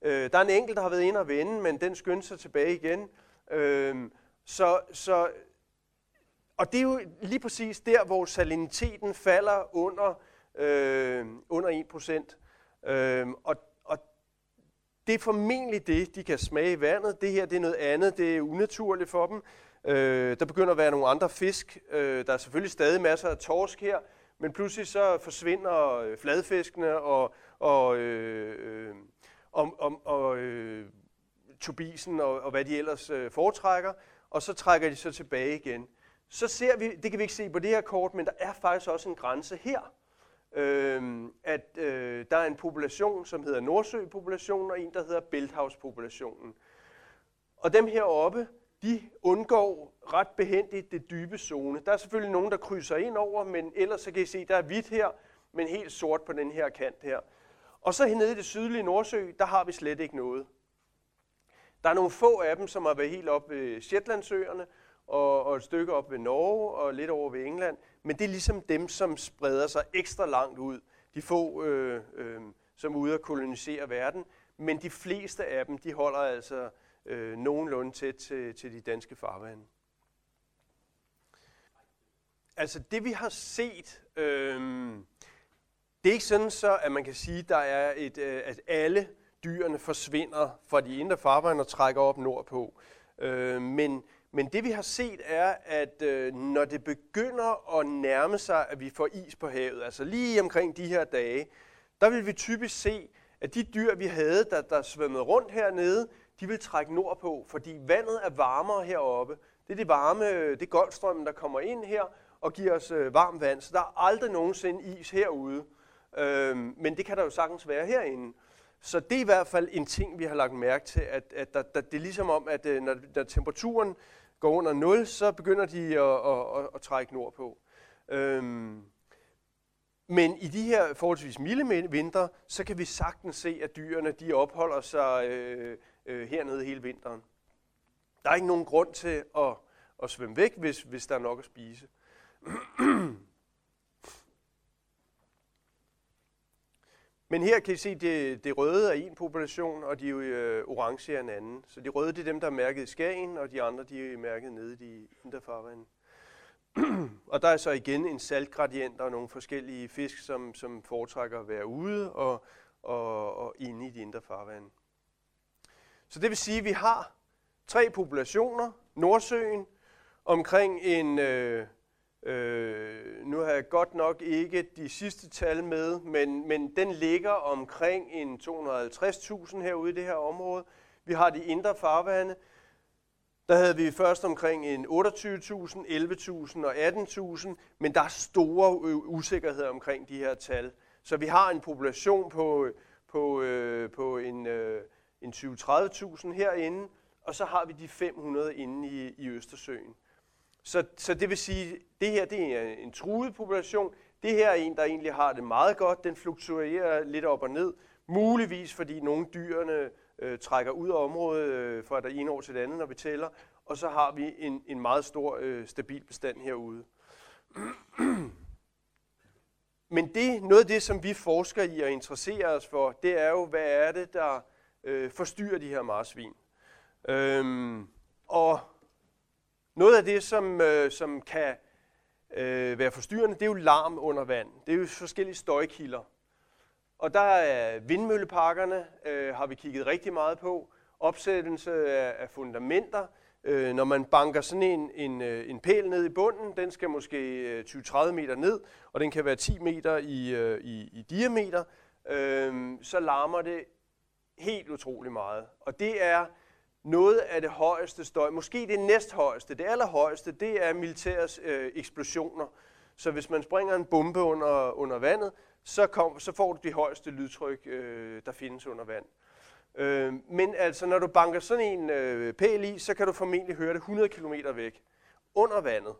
Øh, der er en enkelt, der har været ind og vende, men den skyndte sig tilbage igen. Øh, så, så, og det er jo lige præcis der, hvor saliniteten falder under, øh, under 1%. Øhm, og, og det er formentlig det, de kan smage i vandet. Det her det er noget andet, det er unaturligt for dem. Øh, der begynder at være nogle andre fisk. Øh, der er selvfølgelig stadig masser af torsk her, men pludselig så forsvinder øh, fladfiskene og, og, øh, øh om, og, og, og øh, tobisen og, og hvad de ellers øh, foretrækker, og så trækker de så tilbage igen. Så ser vi, det kan vi ikke se på det her kort, men der er faktisk også en grænse her øh, at øh, der er en population, som hedder Nordsøpopulationen, og en, der hedder Bælthavspopulationen. Og dem heroppe, de undgår ret behendigt det dybe zone. Der er selvfølgelig nogen, der krydser ind over, men ellers så kan I se, der er hvidt her, men helt sort på den her kant her. Og så hernede i det sydlige Nordsø, der har vi slet ikke noget. Der er nogle få af dem, som har været helt op ved Shetlandsøerne, og, og et stykke op ved Norge og lidt over ved England. Men det er ligesom dem, som spreder sig ekstra langt ud. De få, øh, øh, som er ude at kolonisere verden. Men de fleste af dem, de holder altså øh, nogenlunde tæt til, til de danske farvande. Altså det vi har set, øh, det er ikke sådan så, at man kan sige, der er et, øh, at alle dyrene forsvinder fra de indre farvande og trækker op nordpå. Øh, men men det vi har set er, at øh, når det begynder at nærme sig, at vi får is på havet, altså lige omkring de her dage, der vil vi typisk se, at de dyr, vi havde, der, der svømmede rundt hernede, de vil trække nordpå, fordi vandet er varmere heroppe. Det er det varme, det er Golfstrømmen, der kommer ind her og giver os øh, varmt vand. Så der er aldrig nogensinde is herude. Øhm, men det kan der jo sagtens være herinde. Så det er i hvert fald en ting, vi har lagt mærke til, at, at der, der, det er ligesom om, at øh, når, når temperaturen går under 0, så begynder de at, at, at, at trække nordpå. Øhm, men i de her forholdsvis milde vinter, så kan vi sagtens se, at dyrene de opholder sig øh, øh, hernede hele vinteren. Der er ikke nogen grund til at, at svømme væk, hvis, hvis der er nok at spise. Men her kan I se, det, det røde er en population, og de øh, orange er en anden. Så de røde det er dem, der er mærket i Skagen, og de andre de er mærket nede i de indre farvande. og der er så igen en saltgradient og nogle forskellige fisk, som, som foretrækker at være ude og, og, og inde i de indre farvande. Så det vil sige, at vi har tre populationer. Nordsøen omkring en, øh, øh, nu har jeg godt nok ikke de sidste tal med, men, men den ligger omkring en 250.000 herude i det her område. Vi har de indre farvande. Der havde vi først omkring en 28.000, 11.000 og 18.000, men der er store usikkerheder omkring de her tal. Så vi har en population på, på, øh, på en, øh, en 20-30.000 herinde, og så har vi de 500 inde i, i Østersøen. Så, så det vil sige, det her det er en truet population. Det her er en, der egentlig har det meget godt. Den fluktuerer lidt op og ned. Muligvis fordi nogle dyrene øh, trækker ud af området øh, fra det ene år til det andet, når vi tæller. Og så har vi en, en meget stor øh, stabil bestand herude. Men det, noget af det, som vi forsker i og interesserer os for, det er jo, hvad er det, der øh, forstyrrer de her marsvin. Øhm, og noget af det, som, øh, som kan øh, være forstyrrende, det er jo larm under vand. Det er jo forskellige støjkilder. Og der er vindmølleparkerne, øh, har vi kigget rigtig meget på. Opsættelse af, af fundamenter. Øh, når man banker sådan en, en, øh, en pæl ned i bunden, den skal måske øh, 20-30 meter ned, og den kan være 10 meter i, øh, i, i diameter, øh, så larmer det helt utrolig meget. Og det er noget af det højeste støj, måske det næsthøjeste, det allerhøjeste, det er militærets øh, eksplosioner. Så hvis man springer en bombe under, under vandet, så, kom, så får du de højeste lydtryk, øh, der findes under vand. Øh, men altså, når du banker sådan en øh, pæl i, så kan du formentlig høre det 100 km væk. Under vandet.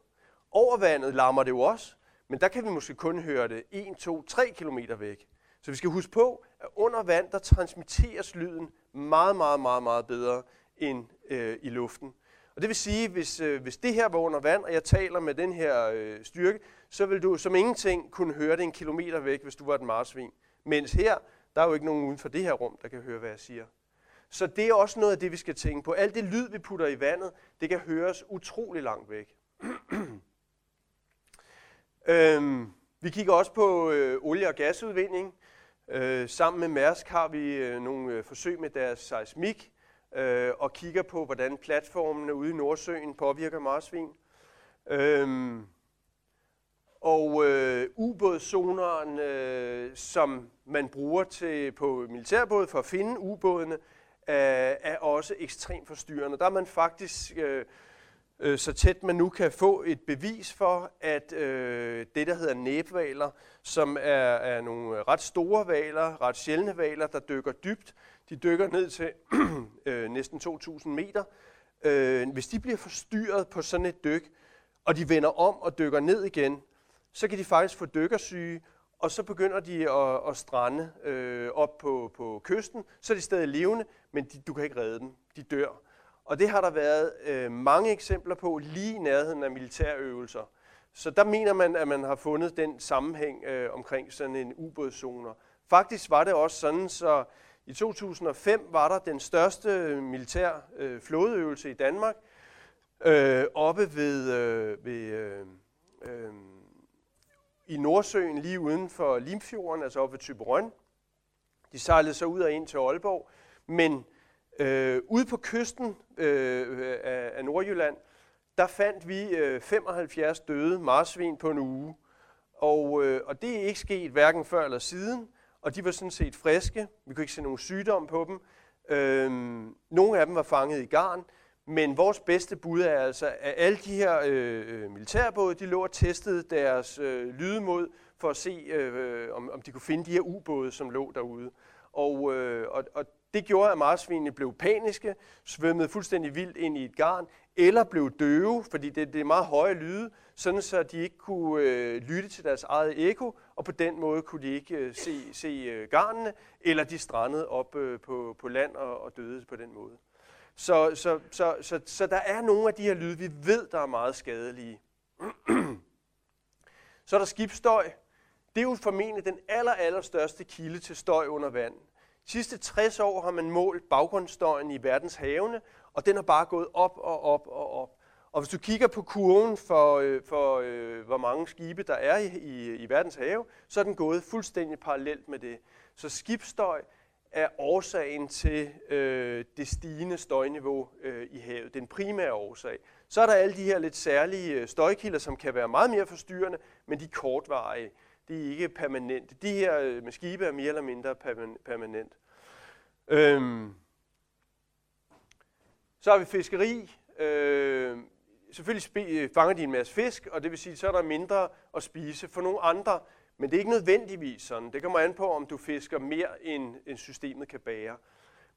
Over vandet larmer det jo også, men der kan vi måske kun høre det 1, 2, 3 km væk. Så vi skal huske på, at under vand, der transmitteres lyden meget, meget, meget, meget bedre end øh, i luften. Og det vil sige, hvis, øh, hvis det her var under vand, og jeg taler med den her øh, styrke, så vil du som ingenting kunne høre det en kilometer væk, hvis du var et marsvin. Mens her, der er jo ikke nogen uden for det her rum, der kan høre, hvad jeg siger. Så det er også noget af det, vi skal tænke på. Alt det lyd, vi putter i vandet, det kan høres utrolig langt væk. øhm, vi kigger også på øh, olie- og gasudvinding. Øh, sammen med Mærsk har vi øh, nogle øh, forsøg med deres seismik, øh, og kigger på, hvordan platformene ude i Nordsøen påvirker marsvin. Øhm, og øh, ubådszoneren, øh, som man bruger til på militærbåde for at finde ubådene, øh, er også ekstremt forstyrrende. Der er man faktisk øh, øh, så tæt man nu kan få et bevis for, at øh, det, der hedder næbvaler, som er, er nogle ret store valer, ret sjældne valer, der dykker dybt, de dykker ned til øh, næsten 2.000 meter. Øh, hvis de bliver forstyrret på sådan et dyk, og de vender om og dykker ned igen, så kan de faktisk få dykkersyge, og så begynder de at, at strande øh, op på, på kysten. Så er de stadig levende, men de, du kan ikke redde dem. De dør. Og det har der været øh, mange eksempler på lige i nærheden af militærøvelser. Så der mener man, at man har fundet den sammenhæng øh, omkring sådan en ubådszoner. Faktisk var det også sådan, så i 2005 var der den største øh, militær øh, flådeøvelse i Danmark, øh, oppe ved, øh, ved øh, øh, i Nordsøen lige uden for Limfjorden, altså oppe ved Tyberøn. De sejlede så ud og ind til Aalborg, men øh, ude på kysten øh, af, af Nordjylland, der fandt vi øh, 75 døde marsvin på en uge. Og, øh, og det er ikke sket hverken før eller siden, og de var sådan set friske. Vi kunne ikke se nogen sygdom på dem. Øhm, nogle af dem var fanget i garn, men vores bedste bud er altså, at alle de her øh, øh militærbåde, de lå og testede deres øh, lydemod for at se, øh, øh, om, om de kunne finde de her ubåde, som lå derude. Og, øh, og, og det gjorde, at marsvinene blev paniske, svømmede fuldstændig vildt ind i et garn, eller blev døve, fordi det, det er meget høje lyde, sådan så de ikke kunne øh, lytte til deres eget eko, og på den måde kunne de ikke øh, se, se øh, garnene, eller de strandede op øh, på, på land og, og døde på den måde. Så, så, så, så, så der er nogle af de her lyde, vi ved, der er meget skadelige. så er der skibsstøj. Det er jo formentlig den aller, aller største kilde til støj under vand. De sidste 60 år har man målt baggrundsstøjen i verdens havene, og den har bare gået op og op og op. Og hvis du kigger på kurven for, øh, for øh, hvor mange skibe der er i, i, i verdens have, så er den gået fuldstændig parallelt med det. Så skibsstøj er årsagen til øh, det stigende støjniveau øh, i havet. Den primære årsag. Så er der alle de her lidt særlige øh, støjkilder, som kan være meget mere forstyrrende, men de er kortvarige. De er ikke permanente. De her øh, med skibe er mere eller mindre permanent. Øhm. Så har vi fiskeri. Øh, selvfølgelig øh, fanger de en masse fisk, og det vil sige, så er der mindre at spise for nogle andre men det er ikke nødvendigvis sådan. Det kommer an på, om du fisker mere, end, end systemet kan bære.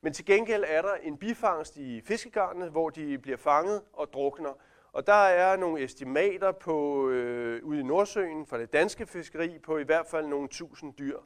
Men til gengæld er der en bifangst i fiskegarnene, hvor de bliver fanget og drukner. Og der er nogle estimater på, øh, ude i Nordsøen fra det danske fiskeri på i hvert fald nogle tusind dyr.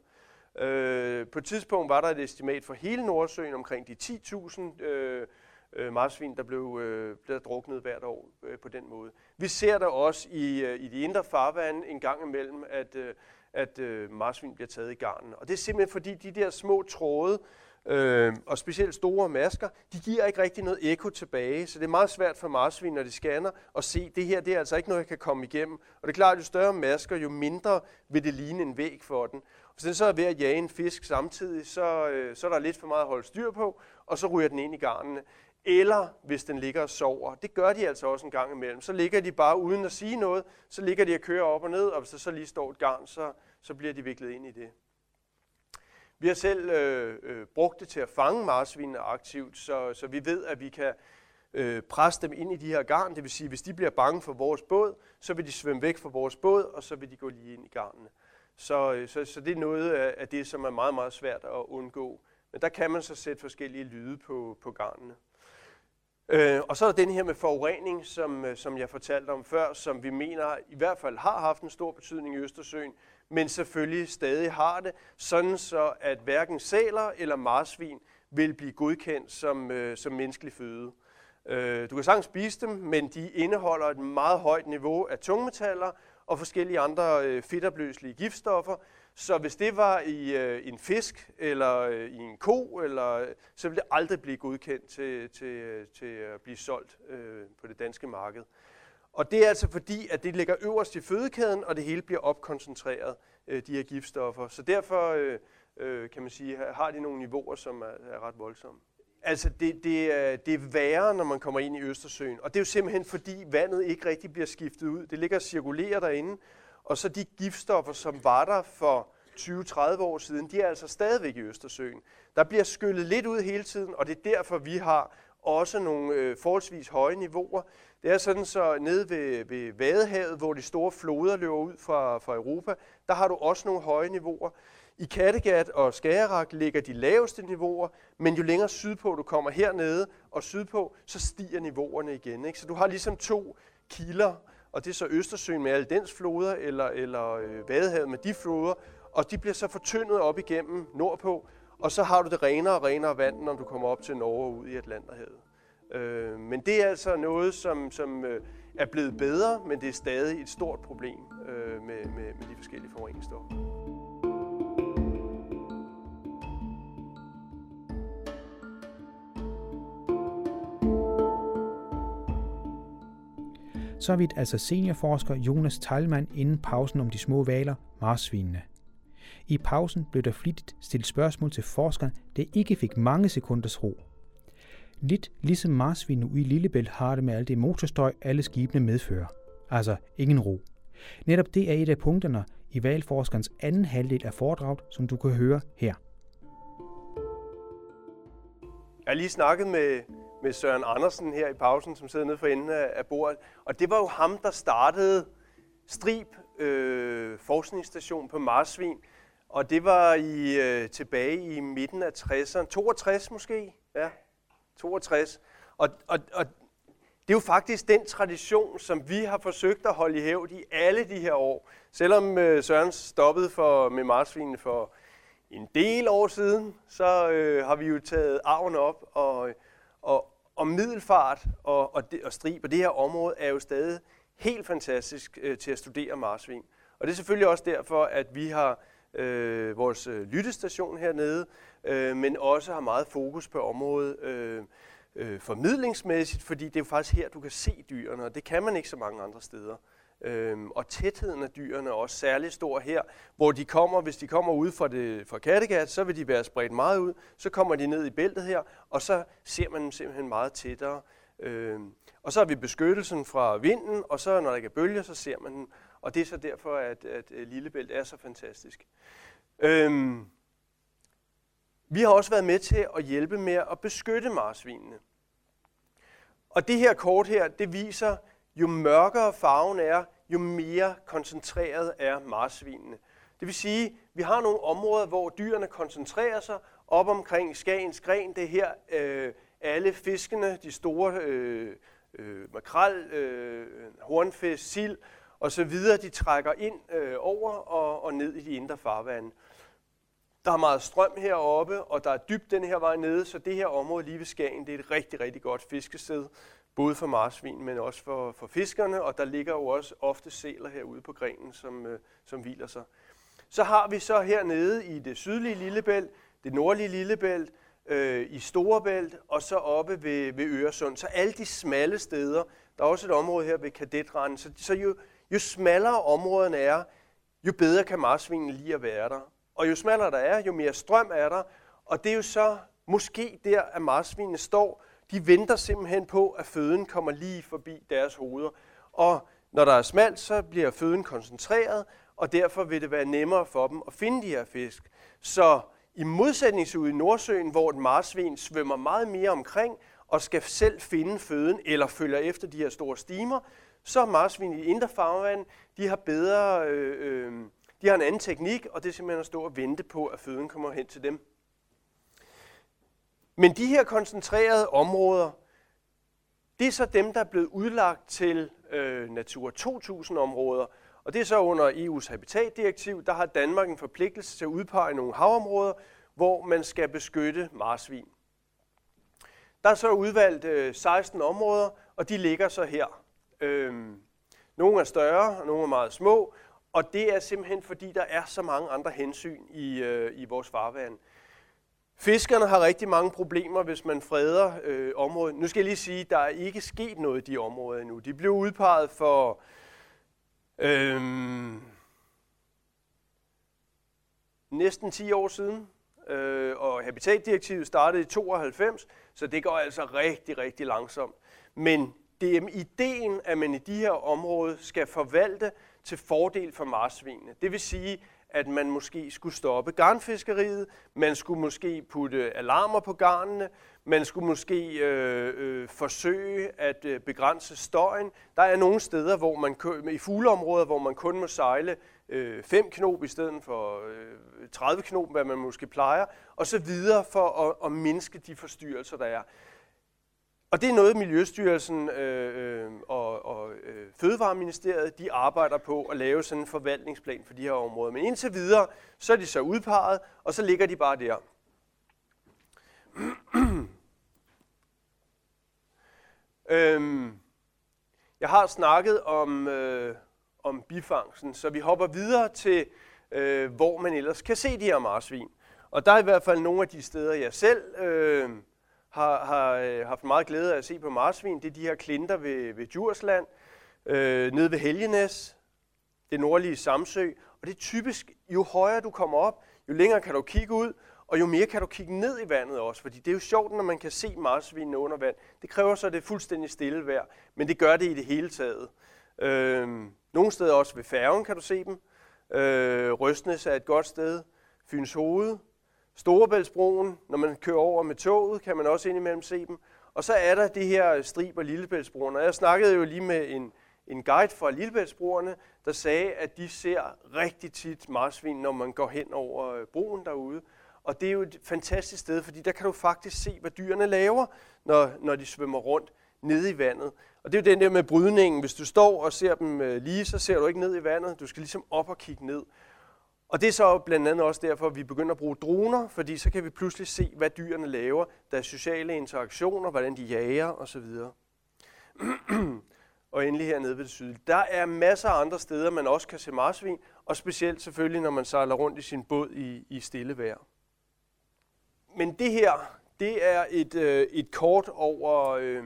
Øh, på et tidspunkt var der et estimat for hele Nordsøen omkring de 10.000 øh, øh, marsvin, der blev, øh, blev druknet hvert år øh, på den måde. Vi ser der også i, øh, i de indre farvande en gang imellem, at, øh, at øh, marsvin bliver taget i garnen. Og det er simpelthen fordi de der små tråde, øh, og specielt store masker, de giver ikke rigtig noget eko tilbage, så det er meget svært for marsvin, når de scanner, at se, at det her det er altså ikke noget, jeg kan komme igennem. Og det er klart, at jo større masker, jo mindre vil det ligne en væg for den. Hvis den så er ved at jage en fisk samtidig, så, øh, så er der lidt for meget at holde styr på, og så ryger den ind i garnene. Eller hvis den ligger og sover. Det gør de altså også en gang imellem. Så ligger de bare uden at sige noget, så ligger de og kører op og ned, og hvis der så lige står et garn, så, så bliver de viklet ind i det. Vi har selv øh, øh, brugt det til at fange marsvinene aktivt, så, så vi ved, at vi kan øh, presse dem ind i de her garn. Det vil sige, hvis de bliver bange for vores båd, så vil de svømme væk fra vores båd, og så vil de gå lige ind i garnene. Så, øh, så, så det er noget af det, som er meget, meget svært at undgå. Men der kan man så sætte forskellige lyde på, på garnene. Øh, og så er der den her med forurening, som, øh, som jeg fortalte om før, som vi mener i hvert fald har haft en stor betydning i Østersøen, men selvfølgelig stadig har det, sådan så at hverken sæler eller marsvin vil blive godkendt som, øh, som menneskelig føde. Øh, du kan sagtens spise dem, men de indeholder et meget højt niveau af tungmetaller og forskellige andre øh, fedtopløselige giftstoffer, så hvis det var i øh, en fisk eller øh, i en ko, eller, øh, så ville det aldrig blive godkendt til, til, øh, til at blive solgt øh, på det danske marked. Og det er altså fordi, at det ligger øverst i fødekæden, og det hele bliver opkoncentreret, øh, de her giftstoffer. Så derfor øh, øh, kan man sige, har de nogle niveauer, som er, er ret voldsomme. Altså, det, det, er, det er værre, når man kommer ind i Østersøen. Og det er jo simpelthen fordi, vandet ikke rigtig bliver skiftet ud. Det ligger og cirkulerer derinde, og så de giftstoffer, som var der for 20-30 år siden, de er altså stadigvæk i Østersøen. Der bliver skyllet lidt ud hele tiden, og det er derfor, vi har også nogle øh, forholdsvis høje niveauer. Det er sådan, så nede ved, ved Vadehavet, hvor de store floder løber ud fra, fra Europa, der har du også nogle høje niveauer. I Kattegat og Skagerrak ligger de laveste niveauer, men jo længere sydpå du kommer hernede og sydpå, så stiger niveauerne igen. Ikke? Så du har ligesom to kilder, og det er så Østersøen med alle dens floder, eller, eller øh, Vadehavet med de floder, og de bliver så fortyndet op igennem nordpå, og så har du det renere og renere vand, når du kommer op til Norge og ud i Atlanterhavet. Øh, men det er altså noget, som, som øh, er blevet bedre, men det er stadig et stort problem øh, med, med, med de forskellige forureningsstoffer. Så vidt altså seniorforsker Jonas Teilmann inden pausen om de små valer, marsvinene. I pausen blev der flittigt stillet spørgsmål til forskeren, der ikke fik mange sekunders ro. Lidt ligesom marsvinene ude i Lillebælt har det med alt det motorstøj, alle skibene medfører. Altså ingen ro. Netop det er et af punkterne i valforskerens anden halvdel af foredraget, som du kan høre her. Jeg har lige snakket med, med Søren Andersen her i pausen, som sidder nede for enden af, bordet. Og det var jo ham, der startede Strib øh, forskningsstation på Marsvin. Og det var i øh, tilbage i midten af 60'erne. 62 måske? Ja, 62. Og, og, og det er jo faktisk den tradition, som vi har forsøgt at holde i hævd i alle de her år. Selvom øh, Søren stoppede for, med marsvinene for en del år siden, så øh, har vi jo taget arven op, og, og, og middelfart og, og, de, og strib, og det her område er jo stadig helt fantastisk øh, til at studere marsvin. Og det er selvfølgelig også derfor, at vi har øh, vores øh, lyttestation hernede, øh, men også har meget fokus på området øh, øh, formidlingsmæssigt, fordi det er jo faktisk her, du kan se dyrene, og det kan man ikke så mange andre steder. Øhm, og tætheden af dyrene er også særlig stor her, hvor de kommer, hvis de kommer ud fra, det, fra Kattegat, så vil de være spredt meget ud, så kommer de ned i bæltet her, og så ser man dem simpelthen meget tættere. Øhm, og så har vi beskyttelsen fra vinden, og så når der ikke er bølger, så ser man den. Og det er så derfor, at, at øh, Lillebælt er så fantastisk. Øhm, vi har også været med til at hjælpe med at beskytte marsvinene. Og det her kort her, det viser, jo mørkere farven er, jo mere koncentreret er marsvinene. Det vil sige, at vi har nogle områder, hvor dyrene koncentrerer sig op omkring Skagens gren. Det er her øh, alle fiskene, de store øh, øh, makrel, øh, hornfisk, sild osv., de trækker ind øh, over og, og ned i de indre farvande. Der er meget strøm heroppe, og der er dybt den her vej nede, så det her område lige ved Skagen, det er et rigtig, rigtig godt fiskested, både for marsvin, men også for, for fiskerne, og der ligger jo også ofte sæler herude på grenen, som, øh, som hviler sig. Så har vi så hernede i det sydlige Lillebælt, det nordlige Lillebælt, øh, i Storebælt, og så oppe ved, ved Øresund. Så alle de smalle steder, der er også et område her ved Kadetranden, så, så jo, jo smallere områderne er, jo bedre kan marsvinen lige at være der. Og jo smallere der er, jo mere strøm er der. Og det er jo så måske der, at marsvinene står. De venter simpelthen på, at føden kommer lige forbi deres hoveder. Og når der er smalt, så bliver føden koncentreret, og derfor vil det være nemmere for dem at finde de her fisk. Så i modsætning til ude i Nordsøen, hvor et marsvin svømmer meget mere omkring og skal selv finde føden eller følger efter de her store stimer, så er marsvin i indre farvand, de har bedre øh, øh, de har en anden teknik, og det er simpelthen at stå og vente på, at føden kommer hen til dem. Men de her koncentrerede områder, det er så dem, der er blevet udlagt til øh, Natur 2000-områder, og det er så under EU's habitatdirektiv, der har Danmark en forpligtelse til at udpege nogle havområder, hvor man skal beskytte marsvin. Der er så udvalgt øh, 16 områder, og de ligger så her. Øhm, nogle er større, og nogle er meget små, og det er simpelthen fordi, der er så mange andre hensyn i, øh, i vores farvand. Fiskerne har rigtig mange problemer, hvis man freder øh, området. Nu skal jeg lige sige, at der er ikke sket noget i de områder endnu. De blev udpeget for øh, næsten 10 år siden, øh, og Habitatdirektivet startede i 92, så det går altså rigtig, rigtig langsomt. Men det er ideen, at man i de her områder skal forvalte til fordel for marsvinene. Det vil sige, at man måske skulle stoppe garnfiskeriet, man skulle måske putte alarmer på garnene, man skulle måske øh, øh, forsøge at øh, begrænse støjen. Der er nogle steder, hvor man i fugleområder, hvor man kun må sejle øh, 5 knop i stedet for øh, 30 knop, hvad man måske plejer, og så videre for at, at mindske de forstyrrelser, der er. Og det er noget, Miljøstyrelsen øh, øh, og, og øh, Fødevareministeriet de arbejder på at lave sådan en forvaltningsplan for de her områder. Men indtil videre, så er de så udpeget, og så ligger de bare der. øhm, jeg har snakket om, øh, om bifangsten, så vi hopper videre til, øh, hvor man ellers kan se de her marsvin. Og der er i hvert fald nogle af de steder, jeg selv... Øh, har, har øh, haft meget glæde af at se på marsvin, det er de her klinter ved, ved Djursland, øh, nede ved Helgenæs, det nordlige Samsø. Og det er typisk, jo højere du kommer op, jo længere kan du kigge ud, og jo mere kan du kigge ned i vandet også, fordi det er jo sjovt, når man kan se marsvinene under vand. Det kræver så, at det er fuldstændig stille vejr, men det gør det i det hele taget. Øh, nogle steder også ved færgen kan du se dem. Øh, Røstnes er et godt sted. Fyns Hoved. Storebæltsbroen, når man kører over med toget, kan man også indimellem se dem. Og så er der det her strib Lillebæltsbroen. Og jeg snakkede jo lige med en, en guide fra Lillebæltsbroerne, der sagde, at de ser rigtig tit marsvin, når man går hen over øh, broen derude. Og det er jo et fantastisk sted, fordi der kan du faktisk se, hvad dyrene laver, når, når de svømmer rundt nede i vandet. Og det er jo den der med brydningen. Hvis du står og ser dem øh, lige, så ser du ikke ned i vandet. Du skal ligesom op og kigge ned. Og det er så blandt andet også derfor, at vi begynder at bruge droner, fordi så kan vi pludselig se, hvad dyrene laver, deres sociale interaktioner, hvordan de jager osv. og endelig hernede ved det sydlige. Der er masser af andre steder, man også kan se marsvin, og specielt selvfølgelig, når man sejler rundt i sin båd i, i stille vejr. Men det her, det er et, øh, et kort over øh,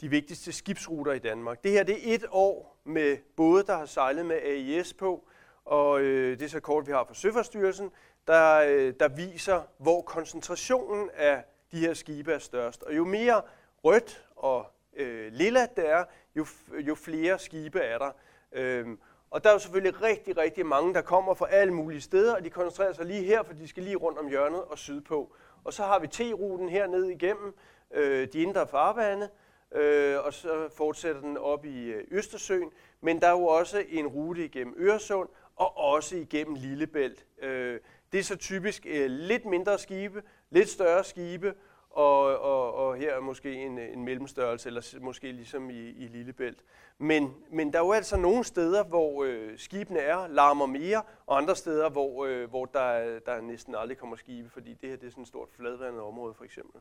de vigtigste skibsruter i Danmark. Det her det er et år med både, der har sejlet med AIS på, og øh, det er så kort, vi har fra Søfartsstyrelsen, der, øh, der viser, hvor koncentrationen af de her skibe er størst. Og jo mere rødt og øh, lilla det er, jo, jo flere skibe er der. Øhm, og der er jo selvfølgelig rigtig, rigtig mange, der kommer fra alle mulige steder, og de koncentrerer sig lige her, for de skal lige rundt om hjørnet og sydpå. Og så har vi T-ruten her ned igennem øh, de indre farvande, øh, og så fortsætter den op i øh, Østersøen. Men der er jo også en rute igennem Øresund, og også igennem Lillebælt. Øh, det er så typisk øh, lidt mindre skibe, lidt større skibe, og, og, og her er måske en, en mellemstørrelse, eller måske ligesom i, i Lillebælt. Men, men der er jo altså nogle steder, hvor øh, skibene er, larmer mere, og andre steder, hvor, øh, hvor der, der næsten aldrig kommer skibe, fordi det her det er sådan et stort fladvandet område for eksempel.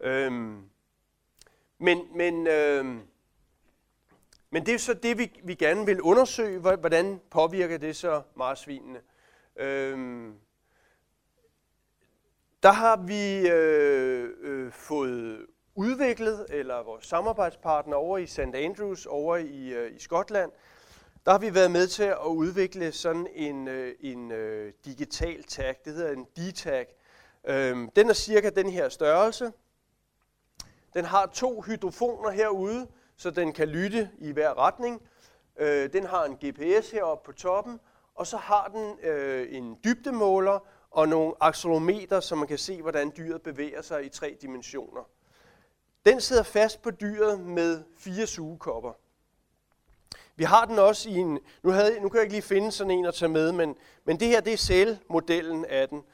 Øhm, men men, øh, men det er så det, vi, vi gerne vil undersøge, hvordan påvirker det så marsvinene. Øhm, der har vi øh, øh, fået udviklet, eller vores samarbejdspartner over i St. Andrews, over i, øh, i Skotland, der har vi været med til at udvikle sådan en, øh, en øh, digital tag. Det hedder en D-tag. Øhm, den er cirka den her størrelse. Den har to hydrofoner herude, så den kan lytte i hver retning. Øh, den har en GPS heroppe på toppen, og så har den øh, en dybdemåler og nogle accelerometer, så man kan se, hvordan dyret bevæger sig i tre dimensioner. Den sidder fast på dyret med fire sugekopper. Vi har den også i en, nu, havde, nu kan jeg ikke lige finde sådan en at tage med, men, men det her det er selvmodellen af den.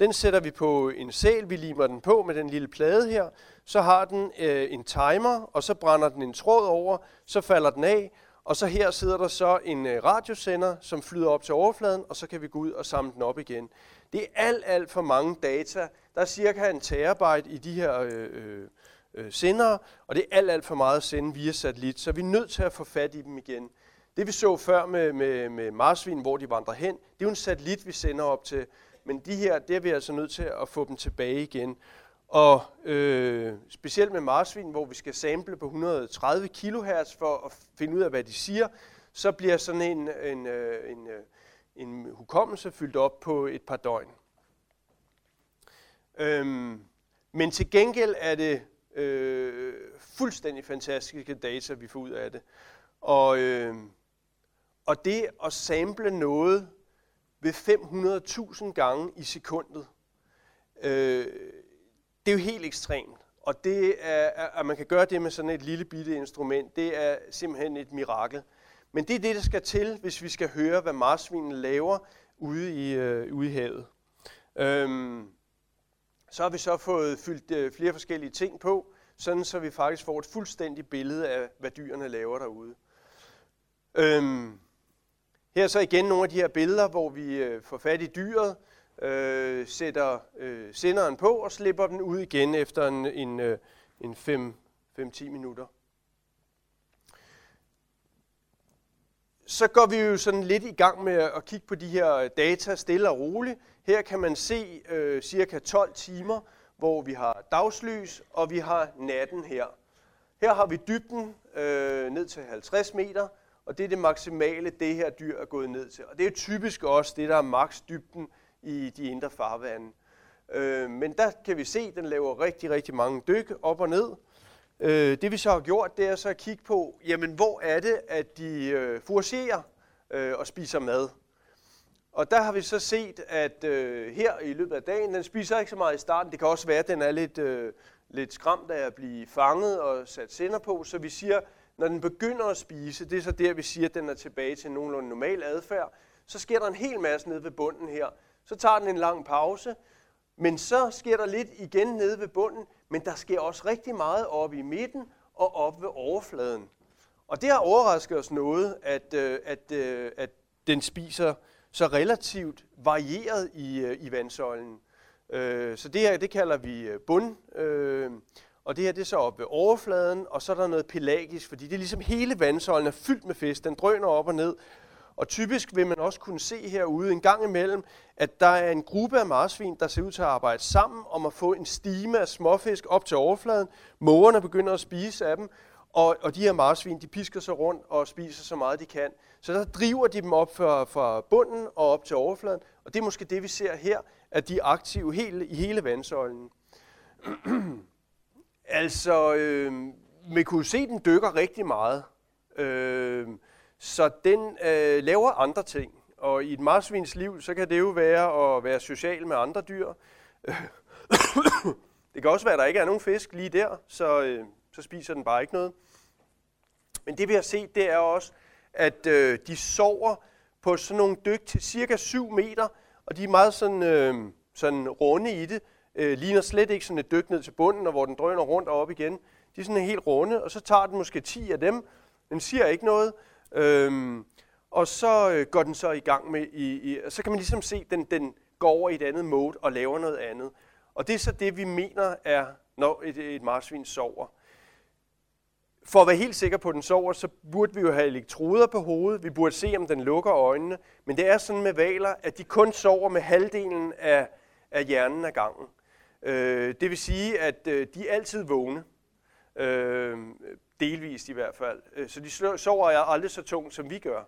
Den sætter vi på en sæl, vi limer den på med den lille plade her. Så har den øh, en timer, og så brænder den en tråd over, så falder den af, og så her sidder der så en øh, radiosender, som flyder op til overfladen, og så kan vi gå ud og samle den op igen. Det er alt, alt for mange data. Der er cirka en terabyte i de her øh, øh, øh, sendere, og det er alt, alt for meget at sende via satellit, så vi er nødt til at få fat i dem igen. Det vi så før med, med, med marsvin, hvor de vandrer hen, det er jo en satellit, vi sender op til. Men de her, det er vi altså nødt til at få dem tilbage igen. Og øh, specielt med marsvin, hvor vi skal sample på 130 kHz for at finde ud af, hvad de siger, så bliver sådan en, en, øh, en, en, en hukommelse fyldt op på et par døgn. Øhm, men til gengæld er det øh, fuldstændig fantastiske data, vi får ud af det. Og, øh, og det at sample noget ved 500.000 gange i sekundet, øh, det er jo helt ekstremt. Og det er, at man kan gøre det med sådan et lille bitte instrument, det er simpelthen et mirakel. Men det er det, der skal til, hvis vi skal høre, hvad marsvinene laver ude i, øh, ude i havet. Øhm, så har vi så fået fyldt øh, flere forskellige ting på, sådan så vi faktisk får et fuldstændigt billede af, hvad dyrene laver derude. Øhm, her er så igen nogle af de her billeder, hvor vi øh, får fat i dyret, øh, sætter øh, senderen på og slipper den ud igen efter en, en, øh, en 5-10 minutter. Så går vi jo sådan lidt i gang med at kigge på de her øh, data stille og roligt. Her kan man se øh, cirka 12 timer, hvor vi har dagslys, og vi har natten her. Her har vi dybden øh, ned til 50 meter, og det er det maksimale, det her dyr er gået ned til. Og det er typisk også det, der er maks dybden i de indre farvande. Øh, men der kan vi se, at den laver rigtig, rigtig mange dyk op og ned. Øh, det vi så har gjort, det er så at kigge på, jamen hvor er det, at de øh, fouragerer øh, og spiser mad. Og der har vi så set, at øh, her i løbet af dagen, den spiser ikke så meget i starten. Det kan også være, at den er lidt, øh, lidt skræmt af at blive fanget og sat sender på. Så vi siger, når den begynder at spise, det er så der, vi siger, at den er tilbage til nogenlunde normal adfærd, så sker der en hel masse nede ved bunden her. Så tager den en lang pause, men så sker der lidt igen nede ved bunden, men der sker også rigtig meget oppe i midten og oppe ved overfladen. Og det har overrasket os noget, at, øh, at, øh, at den spiser så relativt varieret i, øh, i vandsøjlen. Så det her, det kalder vi bund, og det her det er så oppe ved overfladen, og så er der noget pelagisk, fordi det er ligesom hele vandsøjlen er fyldt med fisk. Den drøner op og ned, og typisk vil man også kunne se herude en gang imellem, at der er en gruppe af marsvin, der ser ud til at arbejde sammen om at få en stime af småfisk op til overfladen. Mågerne begynder at spise af dem, og, og de her marsvin, de pisker sig rundt og spiser så meget de kan. Så der driver de dem op fra, fra bunden og op til overfladen, og det er måske det, vi ser her, at de er aktive hele, i hele vandsøjlen. altså, øh, man kunne se, at den dykker rigtig meget. Øh, så den øh, laver andre ting. Og i et marsvins liv, så kan det jo være at være social med andre dyr. det kan også være, at der ikke er nogen fisk lige der, så, øh, så spiser den bare ikke noget. Men det vi har set, det er også, at øh, de sover på sådan nogle dyk til cirka 7 meter, og de er meget sådan, øh, sådan runde i det. Øh, ligner slet ikke sådan et dyk ned til bunden, og hvor den drøner rundt og op igen. De er sådan helt runde, og så tager den måske 10 af dem. Den siger ikke noget, Øhm, og så øh, går den så i gang med, i, i, så kan man ligesom se, at den, den går over i et andet mode og laver noget andet. Og det er så det, vi mener er, når et, et marsvin sover. For at være helt sikker på, at den sover, så burde vi jo have elektroder på hovedet. Vi burde se, om den lukker øjnene. Men det er sådan med valer, at de kun sover med halvdelen af, af hjernen af gangen. Øh, det vil sige, at øh, de er altid vågne. Øh, delvist i hvert fald. Øh, så de sover aldrig så tungt, som vi gør.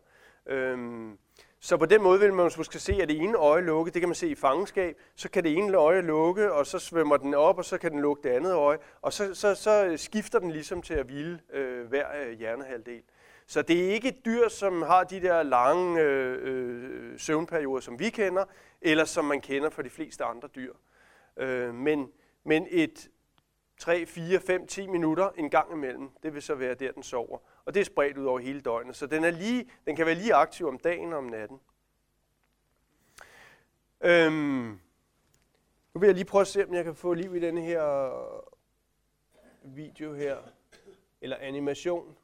Øhm, så på den måde vil man måske se, at det ene øje lukke, det kan man se i fangenskab, så kan det ene øje lukke, og så svømmer den op, og så kan den lukke det andet øje, og så, så, så skifter den ligesom til at hvile øh, hver øh, hjernehalvdel. Så det er ikke et dyr, som har de der lange øh, øh, søvnperioder, som vi kender, eller som man kender for de fleste andre dyr. Øh, men, men et 3, 4, 5, 10 minutter en gang imellem. Det vil så være der, den sover. Og det er spredt ud over hele døgnet. Så den, er lige, den kan være lige aktiv om dagen og om natten. Øhm, nu vil jeg lige prøve at se, om jeg kan få liv i den her video her. Eller animation.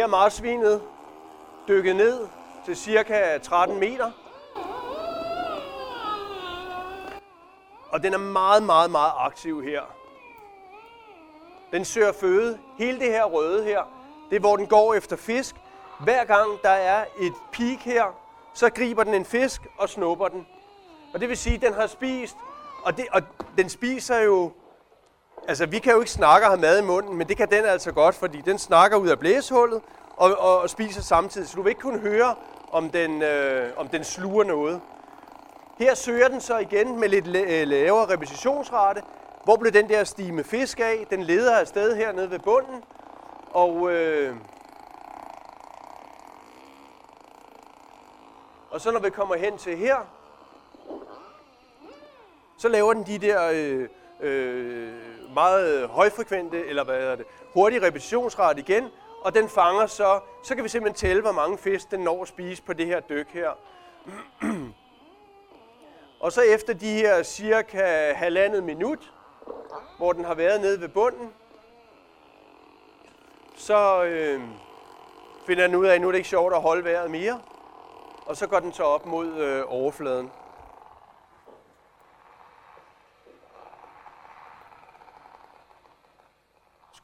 Her er marsvinet dykket ned til cirka 13 meter. Og den er meget, meget, meget aktiv her. Den søger føde. Hele det her røde her, det er hvor den går efter fisk. Hver gang der er et peak her, så griber den en fisk og snupper den. Og det vil sige, at den har spist, og, det, og den spiser jo Altså, vi kan jo ikke snakke og have mad i munden, men det kan den altså godt, fordi den snakker ud af blæshullet og, og, og spiser samtidig. Så du vil ikke kunne høre, om den, øh, om den sluger noget. Her søger den så igen med lidt øh, lavere repetitionsrate. Hvor blev den der stime fisk af? Den leder afsted hernede ved bunden. Og, øh, og så når vi kommer hen til her, så laver den de der øh, øh, meget øh, højfrekvente, eller hvad hedder det, hurtig repetitionsret igen, og den fanger så, så kan vi simpelthen tælle, hvor mange fisk den når at spise på det her dyk her. og så efter de her cirka halvandet minut, hvor den har været nede ved bunden, så øh, finder den ud af, at nu er det ikke sjovt at holde vejret mere. Og så går den så op mod øh, overfladen.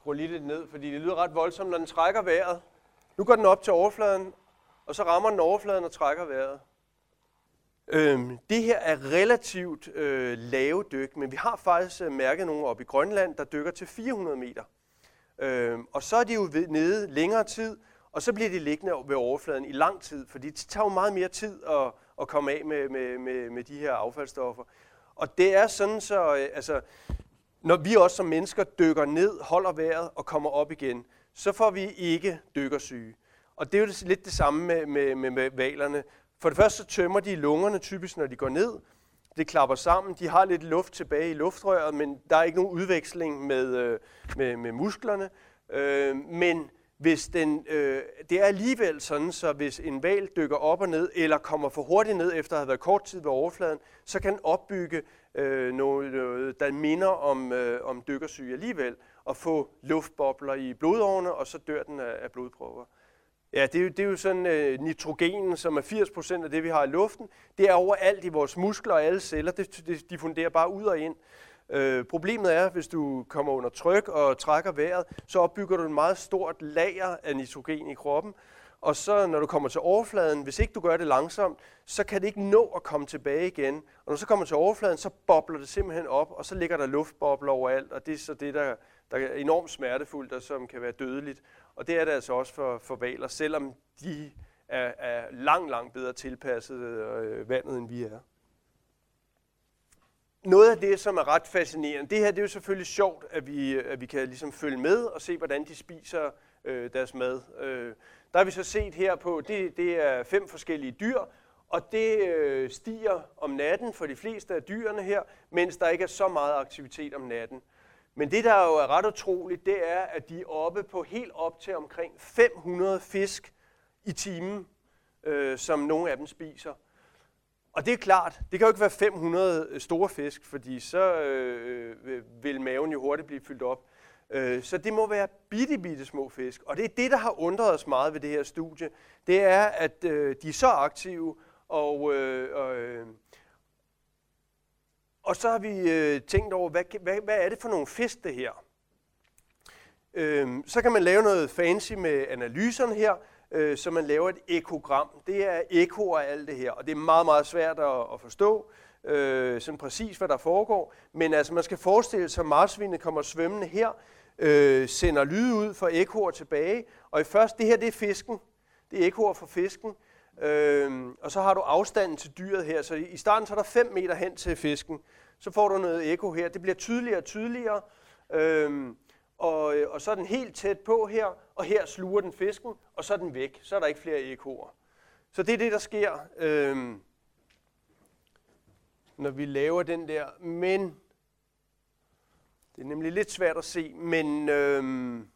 Skruer lige lidt ned, fordi det lyder ret voldsomt, når den trækker vejret. Nu går den op til overfladen, og så rammer den overfladen og trækker vejret. Øhm, det her er relativt øh, lave dyk, men vi har faktisk øh, mærket nogle op i Grønland, der dykker til 400 meter. Øhm, og så er de jo ved, nede længere tid, og så bliver de liggende ved overfladen i lang tid, fordi det tager jo meget mere tid at, at komme af med, med, med, med de her affaldsstoffer. Og det er sådan så, øh, altså, når vi også som mennesker dykker ned, holder vejret og kommer op igen, så får vi ikke dykkersyge. Og det er jo lidt det samme med, med, med, med valerne. For det første så tømmer de lungerne typisk, når de går ned. Det klapper sammen. De har lidt luft tilbage i luftrøret, men der er ikke nogen udveksling med, øh, med, med musklerne. Øh, men hvis den, øh, det er alligevel sådan, så hvis en val dykker op og ned, eller kommer for hurtigt ned efter at have været kort tid ved overfladen, så kan den opbygge øh, noget, noget, der minder om, øh, om dykkersyge alligevel, og få luftbobler i blodårene, og så dør den af, af blodprøver. Ja, det er jo, det er jo sådan øh, nitrogenen, som er 80% af det, vi har i luften. Det er overalt i vores muskler og alle celler. Det, det, de funderer bare ud og ind. Øh, problemet er, hvis du kommer under tryk og trækker vejret, så opbygger du et meget stort lager af nitrogen i kroppen. Og så når du kommer til overfladen, hvis ikke du gør det langsomt, så kan det ikke nå at komme tilbage igen. Og når du så kommer til overfladen, så bobler det simpelthen op, og så ligger der luftbobler overalt, og det er så det, der, der er enormt smertefuldt, og som kan være dødeligt. Og det er det altså også for, for valer, selvom de er, er langt, langt bedre tilpasset øh, vandet, end vi er. Noget af det, som er ret fascinerende, det her det er jo selvfølgelig sjovt, at vi, at vi kan ligesom følge med og se, hvordan de spiser øh, deres mad. Øh, der har vi så set her på, det, det er fem forskellige dyr, og det øh, stiger om natten for de fleste af dyrene her, mens der ikke er så meget aktivitet om natten. Men det, der jo er ret utroligt, det er, at de er oppe på helt op til omkring 500 fisk i timen, øh, som nogle af dem spiser. Og det er klart, det kan jo ikke være 500 store fisk, fordi så øh, øh, vil maven jo hurtigt blive fyldt op. Øh, så det må være bitte, bitte små fisk. Og det er det, der har undret os meget ved det her studie. Det er, at øh, de er så aktive, og, øh, øh, og så har vi øh, tænkt over, hvad, hvad, hvad er det for nogle fisk, det her? Øh, så kan man lave noget fancy med analyserne her, øh, så man laver et ekogram. Det er ekoer af alt det her, og det er meget, meget svært at, at forstå, øh, sådan præcis hvad der foregår. Men altså, man skal forestille sig, at marsvinet kommer svømmende her, øh, sender lyd ud for ekoer tilbage, og i først, det her det er fisken, det er ekoer fra fisken, øh, og så har du afstanden til dyret her, så i starten så er der 5 meter hen til fisken, så får du noget eko her, det bliver tydeligere og tydeligere, øhm, øh, og, og så er den helt tæt på her, og her sluger den fisken, og så er den væk, så er der ikke flere ekoer. Så det er det, der sker, øh, når vi laver den der, men det er nemlig lidt svært at se, men, øhm,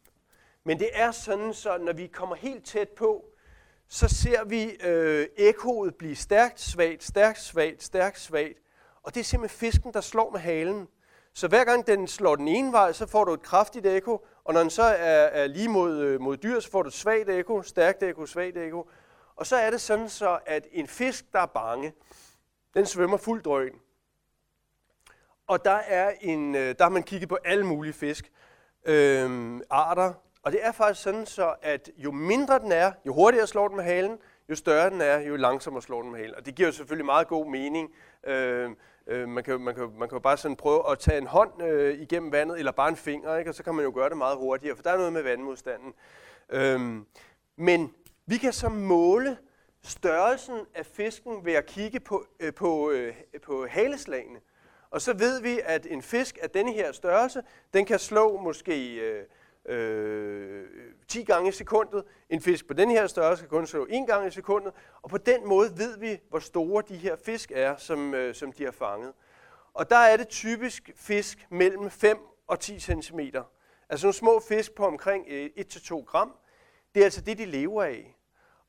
men det er sådan, så når vi kommer helt tæt på, så ser vi øh, ekkoet blive stærkt, svagt, stærkt, svagt, stærkt, svagt. Og det er simpelthen fisken, der slår med halen. Så hver gang den slår den ene vej, så får du et kraftigt ekko, og når den så er, er lige mod, øh, mod dyr, så får du et svagt ekko, stærkt ekko, svagt ekko. Og så er det sådan så, at en fisk, der er bange, den svømmer fuld drøn. Og der, er en, øh, der har man kigget på alle mulige fisk, øh, arter, og det er faktisk sådan så, at jo mindre den er, jo hurtigere slår den med halen, jo større den er, jo langsommere slår den med halen. Og det giver jo selvfølgelig meget god mening. Øh, øh, man, kan, man, kan, man kan jo bare sådan prøve at tage en hånd øh, igennem vandet, eller bare en finger, ikke? og så kan man jo gøre det meget hurtigere, for der er noget med vandmodstanden. Øh, men vi kan så måle størrelsen af fisken ved at kigge på, øh, på, øh, på haleslagene. Og så ved vi, at en fisk af denne her størrelse, den kan slå måske øh, øh, 10 gange i sekundet. En fisk på den her størrelse kan kun slå 1 gang i sekundet. Og på den måde ved vi, hvor store de her fisk er, som, øh, som de har fanget. Og der er det typisk fisk mellem 5 og 10 cm. Altså nogle små fisk på omkring øh, 1-2 gram. Det er altså det, de lever af.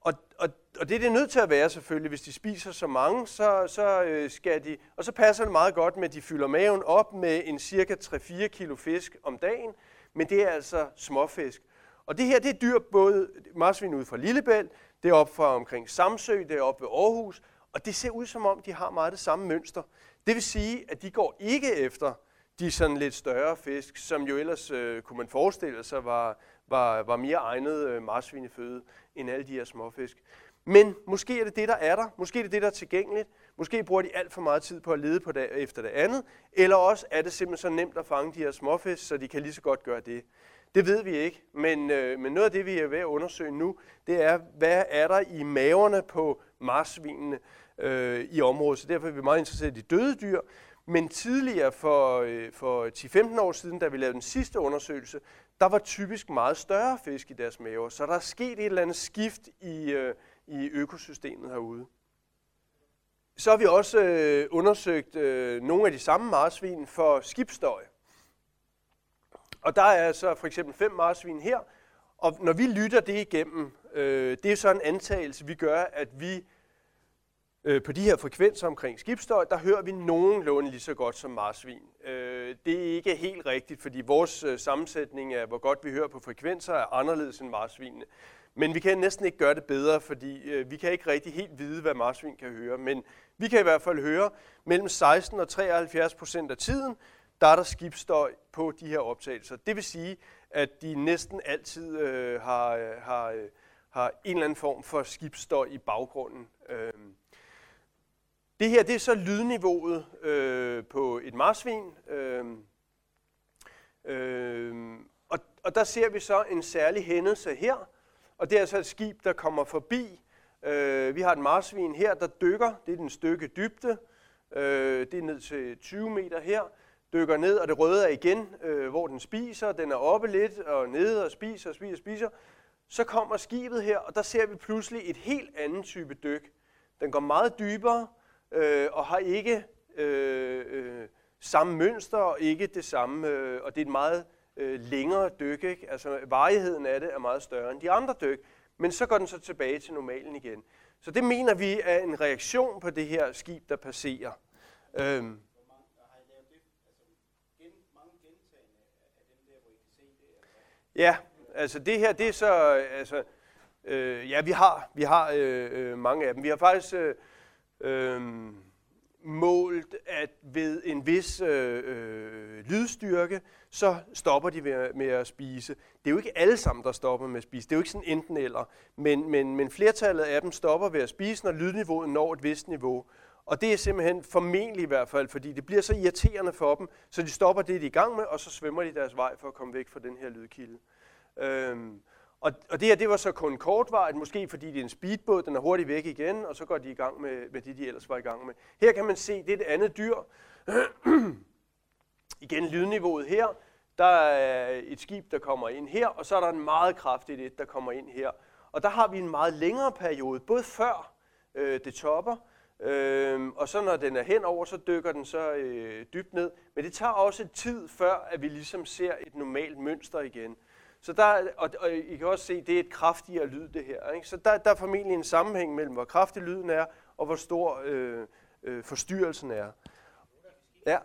Og, og, og det er det nødt til at være selvfølgelig, hvis de spiser så mange, så, så øh, skal de, og så passer det meget godt med, at de fylder maven op med en cirka 3-4 kilo fisk om dagen, men det er altså småfisk. Og det her, det er dyr både marsvin ud fra Lillebælt, det er op fra omkring Samsø, det er op ved Aarhus, og det ser ud som om, de har meget det samme mønster. Det vil sige, at de går ikke efter de sådan lidt større fisk, som jo ellers øh, kunne man forestille sig var, var, var mere egnet øh, marsvineføde end alle de her småfisk. Men måske er det det, der er der. Måske er det det, der er tilgængeligt. Måske bruger de alt for meget tid på at lede på det, efter det andet. Eller også er det simpelthen så nemt at fange de her småfisk, så de kan lige så godt gøre det. Det ved vi ikke, men, øh, men noget af det, vi er ved at undersøge nu, det er, hvad er der i maverne på marsvinene øh, i området. Så derfor er vi meget interesseret i døde dyr. Men tidligere, for, øh, for 10-15 år siden, da vi lavede den sidste undersøgelse, der var typisk meget større fisk i deres maver. Så der er sket et eller andet skift i, øh, i økosystemet herude. Så har vi også øh, undersøgt øh, nogle af de samme marsvin for skibsstøj. Og der er så for eksempel fem marsvin her, og når vi lytter det igennem, øh, det er så en antagelse, vi gør, at vi øh, på de her frekvenser omkring skibsstøj, der hører vi nogenlunde lige så godt som marsvin. Øh, det er ikke helt rigtigt, fordi vores øh, sammensætning af, hvor godt vi hører på frekvenser, er anderledes end marsvinene. Men vi kan næsten ikke gøre det bedre, fordi øh, vi kan ikke rigtig helt vide, hvad marsvin kan høre. Men vi kan i hvert fald høre mellem 16 og 73 procent af tiden, der er der skibsstøj på de her optagelser. Det vil sige, at de næsten altid øh, har, øh, har, øh, har en eller anden form for skibsstøj i baggrunden. Øh. Det her det er så lydniveauet øh, på et marsvin. Øh, øh, og, og der ser vi så en særlig hændelse her, og det er altså et skib, der kommer forbi. Øh, vi har et marsvin her, der dykker. Det er den stykke dybde. Øh, det er ned til 20 meter her dykker ned, og det røde er igen, øh, hvor den spiser. Den er oppe lidt og nede og spiser og spiser og spiser. Så kommer skibet her, og der ser vi pludselig et helt andet type dyk. Den går meget dybere øh, og har ikke øh, øh, samme mønster og ikke det samme, øh, og det er et meget øh, længere dyk. Ikke? Altså varigheden af det er meget større end de andre dyk, men så går den så tilbage til normalen igen. Så det mener vi er en reaktion på det her skib, der passerer. Øhm, Ja, altså det her, det er så, altså, øh, ja, vi har, vi har øh, øh, mange af dem. Vi har faktisk øh, øh, målt, at ved en vis øh, øh, lydstyrke, så stopper de med, med at spise. Det er jo ikke alle sammen, der stopper med at spise. Det er jo ikke sådan enten eller. Men, men, men flertallet af dem stopper ved at spise, når lydniveauet når et vist niveau. Og det er simpelthen formentlig i hvert fald, fordi det bliver så irriterende for dem, så de stopper det, de er i gang med, og så svømmer de deres vej for at komme væk fra den her lydkilde. Øhm, og, og det her, det var så kun kortvarigt, måske fordi det er en speedbåd, den er hurtigt væk igen, og så går de i gang med, med det, de ellers var i gang med. Her kan man se, det er et andet dyr. igen lydniveauet her. Der er et skib, der kommer ind her, og så er der en meget kraftigt et, der kommer ind her. Og der har vi en meget længere periode, både før øh, det topper, øh, og så når den er henover, så dykker den så øh, dybt ned. Men det tager også tid før, at vi ligesom ser et normalt mønster igen. Så der, og, og I kan også se, det er et kraftigere lyd, det her. Ikke? Så der, der er formentlig en sammenhæng mellem, hvor kraftig lyden er, og hvor stor øh, øh, forstyrrelsen er. Ja.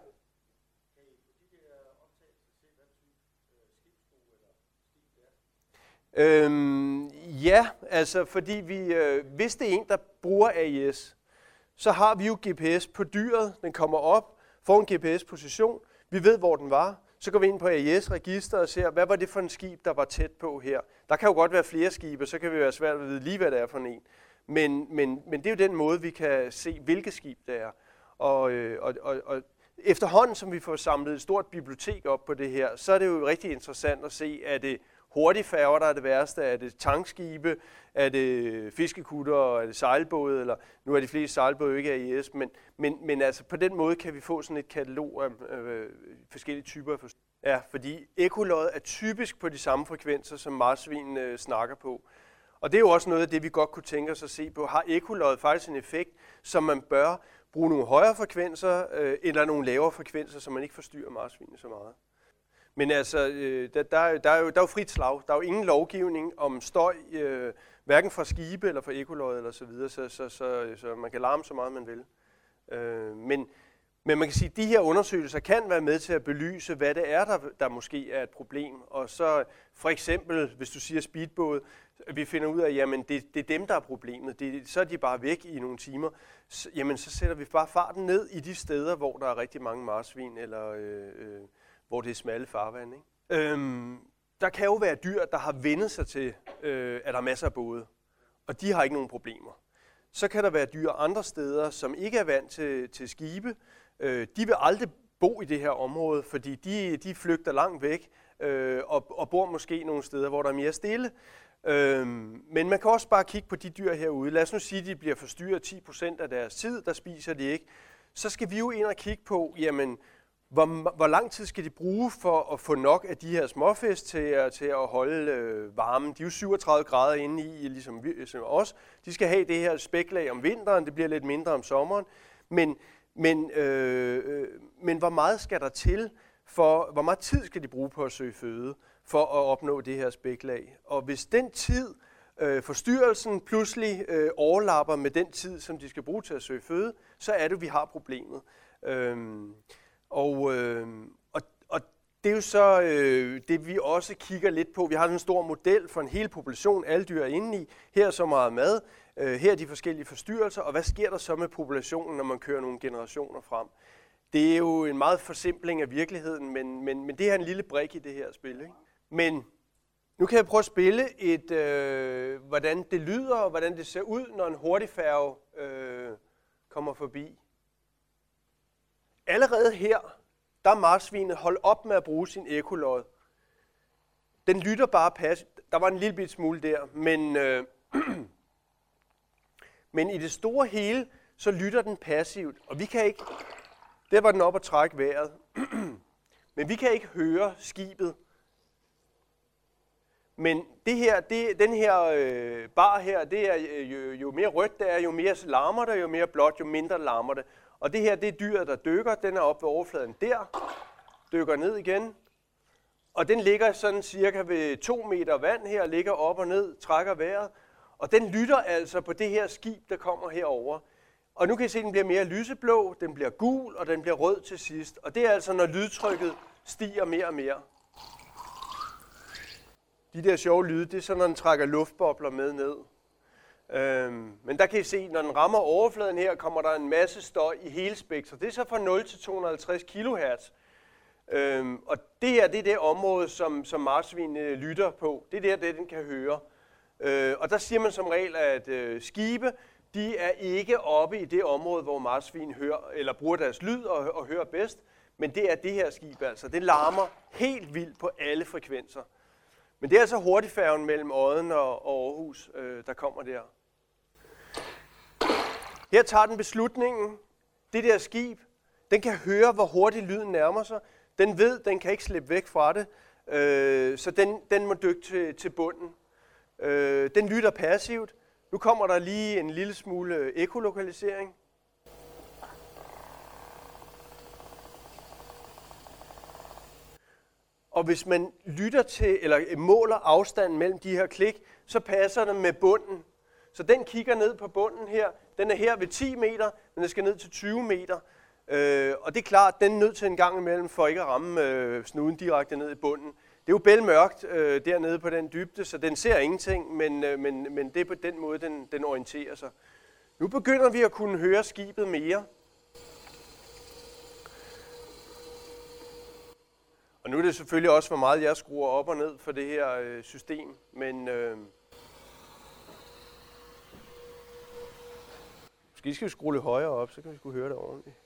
Øhm, ja, altså fordi vi, øh, hvis det er en, der bruger AIS, så har vi jo GPS på dyret. Den kommer op, får en GPS-position. Vi ved, hvor den var. Så går vi ind på AIS-register og ser, hvad var det for en skib, der var tæt på her. Der kan jo godt være flere skibe, så kan vi være svært at vide lige, hvad det er for en. Men, men, men det er jo den måde, vi kan se, hvilket skib det er. Og, øh, og, og, og efterhånden, som vi får samlet et stort bibliotek op på det her, så er det jo rigtig interessant at se, at det hurtigfærger, der er det værste? Er det tankskibe? Er det fiskekutter? Er det sejlbåde? Eller, nu er de fleste sejlbåde ikke AIS, men, men, men altså på den måde kan vi få sådan et katalog af øh, forskellige typer af Ja, fordi ekolod er typisk på de samme frekvenser, som marsvin øh, snakker på. Og det er jo også noget af det, vi godt kunne tænke os at se på. Har ekolod faktisk en effekt, som man bør bruge nogle højere frekvenser øh, eller nogle lavere frekvenser, så man ikke forstyrrer marsvinene så meget? Men altså, øh, der, der, der, er jo, der er jo frit slag. Der er jo ingen lovgivning om støj, øh, hverken fra skibe eller fra ekolod eller så videre, så, så, så, så man kan larme så meget, man vil. Øh, men, men man kan sige, at de her undersøgelser kan være med til at belyse, hvad det er, der, der måske er et problem. Og så for eksempel, hvis du siger speedbåd, vi finder ud af, jamen det, det er dem, der er problemet. Det, så er de bare væk i nogle timer. Så, jamen så sætter vi bare farten ned i de steder, hvor der er rigtig mange marsvin eller øh, øh, hvor det er smalle farvand. Ikke? Øhm, der kan jo være dyr, der har vendet sig til, øh, at der er masser af både. og de har ikke nogen problemer. Så kan der være dyr andre steder, som ikke er vant til, til skibe. Øh, de vil aldrig bo i det her område, fordi de, de flygter langt væk øh, og, og bor måske nogle steder, hvor der er mere stille. Øhm, men man kan også bare kigge på de dyr herude. Lad os nu sige, at de bliver forstyrret 10% af deres tid, der spiser de ikke. Så skal vi jo ind og kigge på, jamen, hvor, hvor lang tid skal de bruge for at få nok af de her småfisk til, til at holde øh, varmen? De er jo 37 grader inde i, ligesom, vi, ligesom os. De skal have det her spæklag om vinteren, det bliver lidt mindre om sommeren. Men, men, øh, øh, men hvor meget skal der til, for hvor meget tid skal de bruge på at søge føde? for at opnå det her spæklag. Og hvis den tid, øh, forstyrrelsen pludselig øh, overlapper med den tid, som de skal bruge til at søge føde, så er det, vi har problemet. Øhm, og, øh, og, og det er jo så øh, det, vi også kigger lidt på. Vi har en stor model for en hel population, alle dyr er inde i. Her er så meget mad, øh, her er de forskellige forstyrrelser, og hvad sker der så med populationen, når man kører nogle generationer frem? Det er jo en meget forsimpling af virkeligheden, men, men, men det er en lille brik i det her spil. Ikke? Men nu kan jeg prøve at spille et, øh, hvordan det lyder og hvordan det ser ud, når en hurtigfærge øh, kommer forbi. Allerede her, der er marsvinet holdt op med at bruge sin ekolod. Den lytter bare pas. Der var en lille bit smule der, men, øh, men i det store hele, så lytter den passivt. Og vi kan ikke, der var den op og trække vejret, men vi kan ikke høre skibet men det her, det, den her øh, bar her, det er øh, jo, jo mere rødt det er, jo mere larmer det, jo mere blåt, jo mindre larmer det. Og det her, det er dyret, der dykker. Den er oppe ved overfladen der, dykker ned igen. Og den ligger sådan cirka ved to meter vand her, ligger op og ned, trækker vejret. Og den lytter altså på det her skib, der kommer herover. Og nu kan I se, at den bliver mere lyseblå, den bliver gul, og den bliver rød til sidst. Og det er altså, når lydtrykket stiger mere og mere. De der sjove lyde, det er så, når den trækker luftbobler med ned. Øhm, men der kan I se, når den rammer overfladen her, kommer der en masse støj i hele spektret. Det er så fra 0 til 250 kHz. Øhm, og det her, det er det område, som, som marsvin øh, lytter på. Det er der, det den kan høre. Øh, og der siger man som regel, at øh, skibe, de er ikke oppe i det område, hvor marsvin hører, eller bruger deres lyd og, og hører bedst. Men det er det her skib altså. Det larmer helt vildt på alle frekvenser. Men det er altså hurtigfærgen mellem Odden og Aarhus, øh, der kommer der. Her tager den beslutningen. Det der skib, den kan høre, hvor hurtigt lyden nærmer sig. Den ved, den kan ikke slippe væk fra det, øh, så den, den må dykke til, til bunden. Øh, den lytter passivt. Nu kommer der lige en lille smule ekolokalisering. Og hvis man lytter til, eller måler afstanden mellem de her klik, så passer det med bunden. Så den kigger ned på bunden her. Den er her ved 10 meter, men den skal ned til 20 meter. Øh, og det er klart, den er nødt til en gang imellem, for ikke at ramme øh, snuden direkte ned i bunden. Det er jo bælmørkt øh, dernede på den dybde, så den ser ingenting, men, øh, men, men det er på den måde, den, den orienterer sig. Nu begynder vi at kunne høre skibet mere. Og nu er det selvfølgelig også, hvor meget jeg skruer op og ned for det her øh, system, men øh, måske skal vi skrue lidt højere op, så kan vi skulle høre det ordentligt.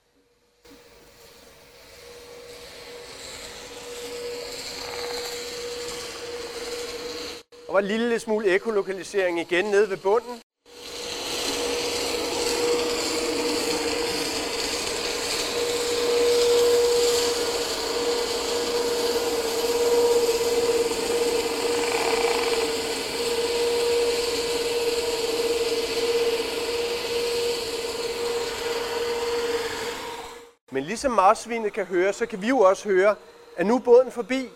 Der var en lille smule ekolokalisering igen nede ved bunden. Men ligesom marsvinet kan høre, så kan vi jo også høre, at nu er båden forbi.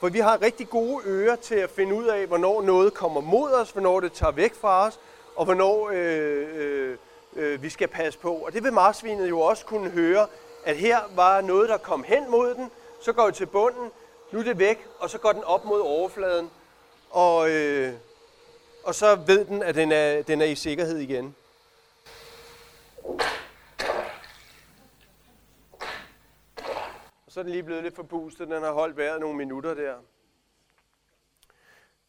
For vi har rigtig gode ører til at finde ud af, hvornår noget kommer mod os, hvornår det tager væk fra os, og hvornår øh, øh, øh, vi skal passe på. Og det vil marsvinet jo også kunne høre, at her var noget, der kom hen mod den, så går det til bunden, nu er det væk, og så går den op mod overfladen, og, øh, og så ved den, at den er, den er i sikkerhed igen. Så er den lige blevet lidt forpustet. Den har holdt vejret nogle minutter der.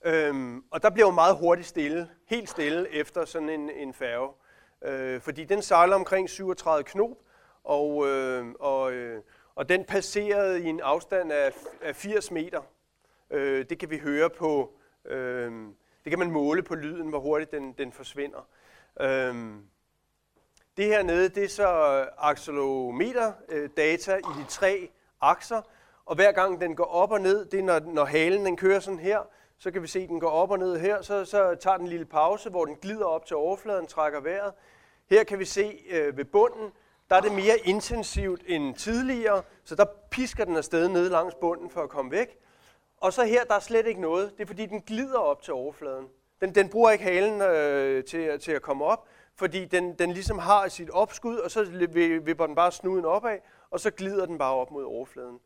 Øhm, og der bliver jo meget hurtigt stille, helt stille efter sådan en, en færge. Øh, fordi den sejler omkring 37 knop, og, øh, og, øh, og den passerede i en afstand af, af 80 meter. Øh, det kan vi høre på, øh, det kan man måle på lyden, hvor hurtigt den, den forsvinder. Øh, det her nede, det er så accelerometer øh, data i de tre akser, og hver gang den går op og ned, det er når, når halen den kører sådan her, så kan vi se, at den går op og ned her, så, så tager den en lille pause, hvor den glider op til overfladen, trækker vejret. Her kan vi se øh, ved bunden, der er det mere intensivt end tidligere, så der pisker den afsted ned langs bunden for at komme væk. Og så her, der er slet ikke noget. Det er fordi, den glider op til overfladen. Den, den bruger ikke halen øh, til, til at komme op, fordi den, den ligesom har sit opskud, og så vipper den bare snuden opad, og så glider den bare op mod overfladen.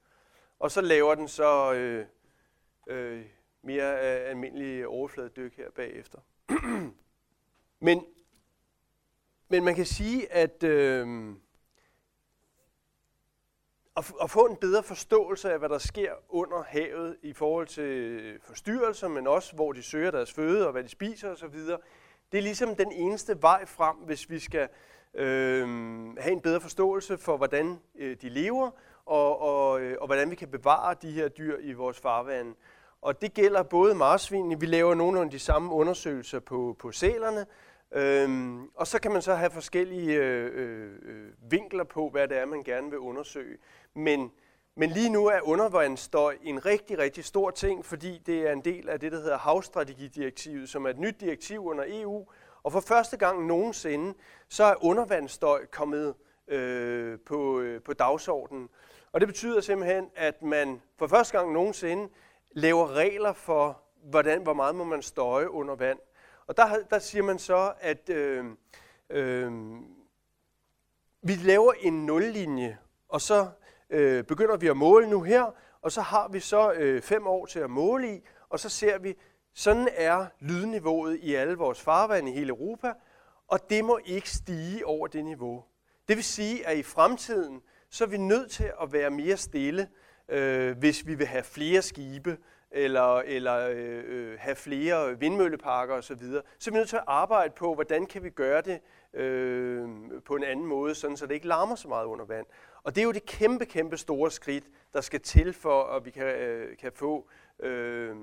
Og så laver den så øh, øh, mere øh, almindelige overfladedyk her bagefter. men, men man kan sige, at øh, at, at få en bedre forståelse af, hvad der sker under havet i forhold til forstyrrelser, men også hvor de søger deres føde og hvad de spiser osv., det er ligesom den eneste vej frem, hvis vi skal øh, have en bedre forståelse for, hvordan øh, de lever, og, og, øh, og hvordan vi kan bevare de her dyr i vores farvande. Og det gælder både marsvinene, vi laver nogle af de samme undersøgelser på, på sælerne, øhm, og så kan man så have forskellige øh, øh, øh, vinkler på, hvad det er, man gerne vil undersøge. Men, men lige nu er undervandsstøj en rigtig, rigtig stor ting, fordi det er en del af det, der hedder havstrategidirektivet, som er et nyt direktiv under EU. Og for første gang nogensinde, så er undervandsstøj kommet øh, på, øh, på dagsordenen. Og det betyder simpelthen, at man for første gang nogensinde laver regler for, hvordan, hvor meget må man støje under vand. Og der, der siger man så, at øh, øh, vi laver en nullinje, og så øh, begynder vi at måle nu her, og så har vi så øh, fem år til at måle i, og så ser vi, sådan er lydniveauet i alle vores farvande i hele Europa, og det må ikke stige over det niveau. Det vil sige, at i fremtiden, så er vi nødt til at være mere stille, øh, hvis vi vil have flere skibe, eller, eller øh, øh, have flere vindmølleparker osv., så er vi nødt til at arbejde på, hvordan kan vi gøre det øh, på en anden måde, sådan så det ikke larmer så meget under vand. Og det er jo det kæmpe, kæmpe store skridt, der skal til for, at vi kan, øh, kan få øh,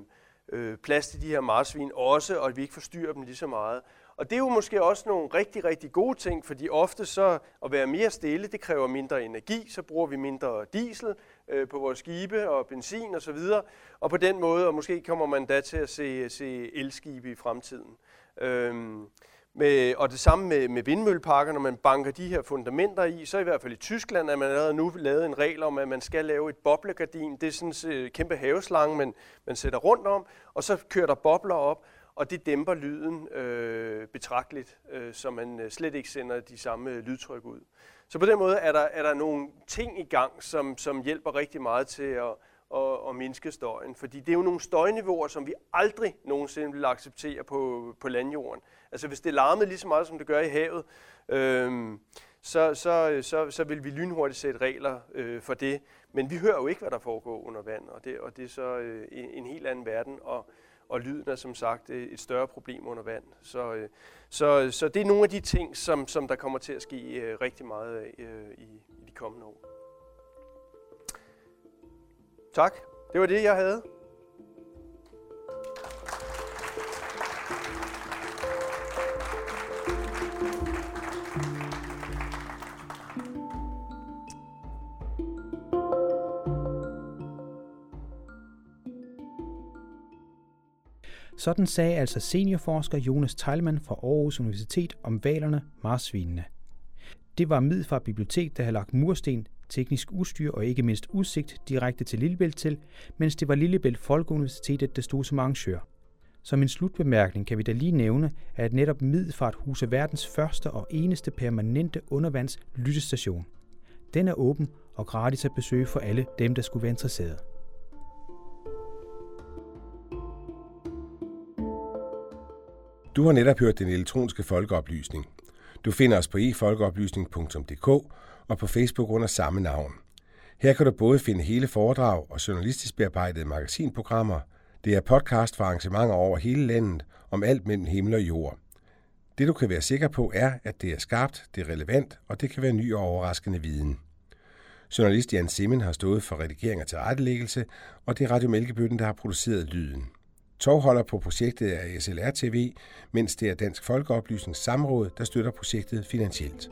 øh, plads til de her marsvin også, og at vi ikke forstyrrer dem lige så meget. Og det er jo måske også nogle rigtig, rigtig gode ting, fordi ofte så at være mere stille, det kræver mindre energi, så bruger vi mindre diesel øh, på vores skibe og benzin osv. Og, og på den måde, og måske kommer man da til at se, se elskibe i fremtiden. Øhm, med, og det samme med, med vindmølleparker, når man banker de her fundamenter i, så i hvert fald i Tyskland er man allerede nu lavet en regel om, at man skal lave et boblegardin. Det er sådan en kæmpe haveslange, man, man sætter rundt om, og så kører der bobler op, og det dæmper lyden øh, betragteligt, øh, så man øh, slet ikke sender de samme øh, lydtryk ud. Så på den måde er der, er der nogle ting i gang, som, som hjælper rigtig meget til at, og, og mindske støjen. Fordi det er jo nogle støjniveauer, som vi aldrig nogensinde vil acceptere på, på landjorden. Altså hvis det larmede lige så meget, som det gør i havet, øh, så, så, så, så vil vi lynhurtigt sætte regler øh, for det. Men vi hører jo ikke, hvad der foregår under vand, og det, og det er så øh, en, en helt anden verden. Og, og lyden er som sagt øh, et større problem under vand. Så, øh, så, så det er nogle af de ting, som, som der kommer til at ske øh, rigtig meget af øh, i, i de kommende år. Tak. Det var det, jeg havde. Sådan sagde altså seniorforsker Jonas Teilmann fra Aarhus Universitet om valerne marsvinene. Det var Middelfart Bibliotek, der havde lagt mursten, teknisk udstyr og ikke mindst udsigt direkte til Lillebælt til, mens det var Lillebælt Folkeuniversitetet, der stod som arrangør. Som en slutbemærkning kan vi da lige nævne, at netop Middelfart huser verdens første og eneste permanente undervands lyttestation. Den er åben og gratis at besøge for alle dem, der skulle være interesserede. Du har netop hørt den elektroniske folkeoplysning. Du finder os på efolkeoplysning.dk og på Facebook under samme navn. Her kan du både finde hele foredrag og journalistisk bearbejdede magasinprogrammer, Det er podcast for arrangementer over hele landet om alt mellem himmel og jord. Det du kan være sikker på er, at det er skarpt, det er relevant, og det kan være ny og overraskende viden. Journalist Jan Simmen har stået for redigering og tilrettelæggelse, og det er Radio Mælkebøtten, der har produceret lyden. Togholder på projektet er SLR TV, mens det er Dansk Folkeoplysnings Samråd, der støtter projektet finansielt.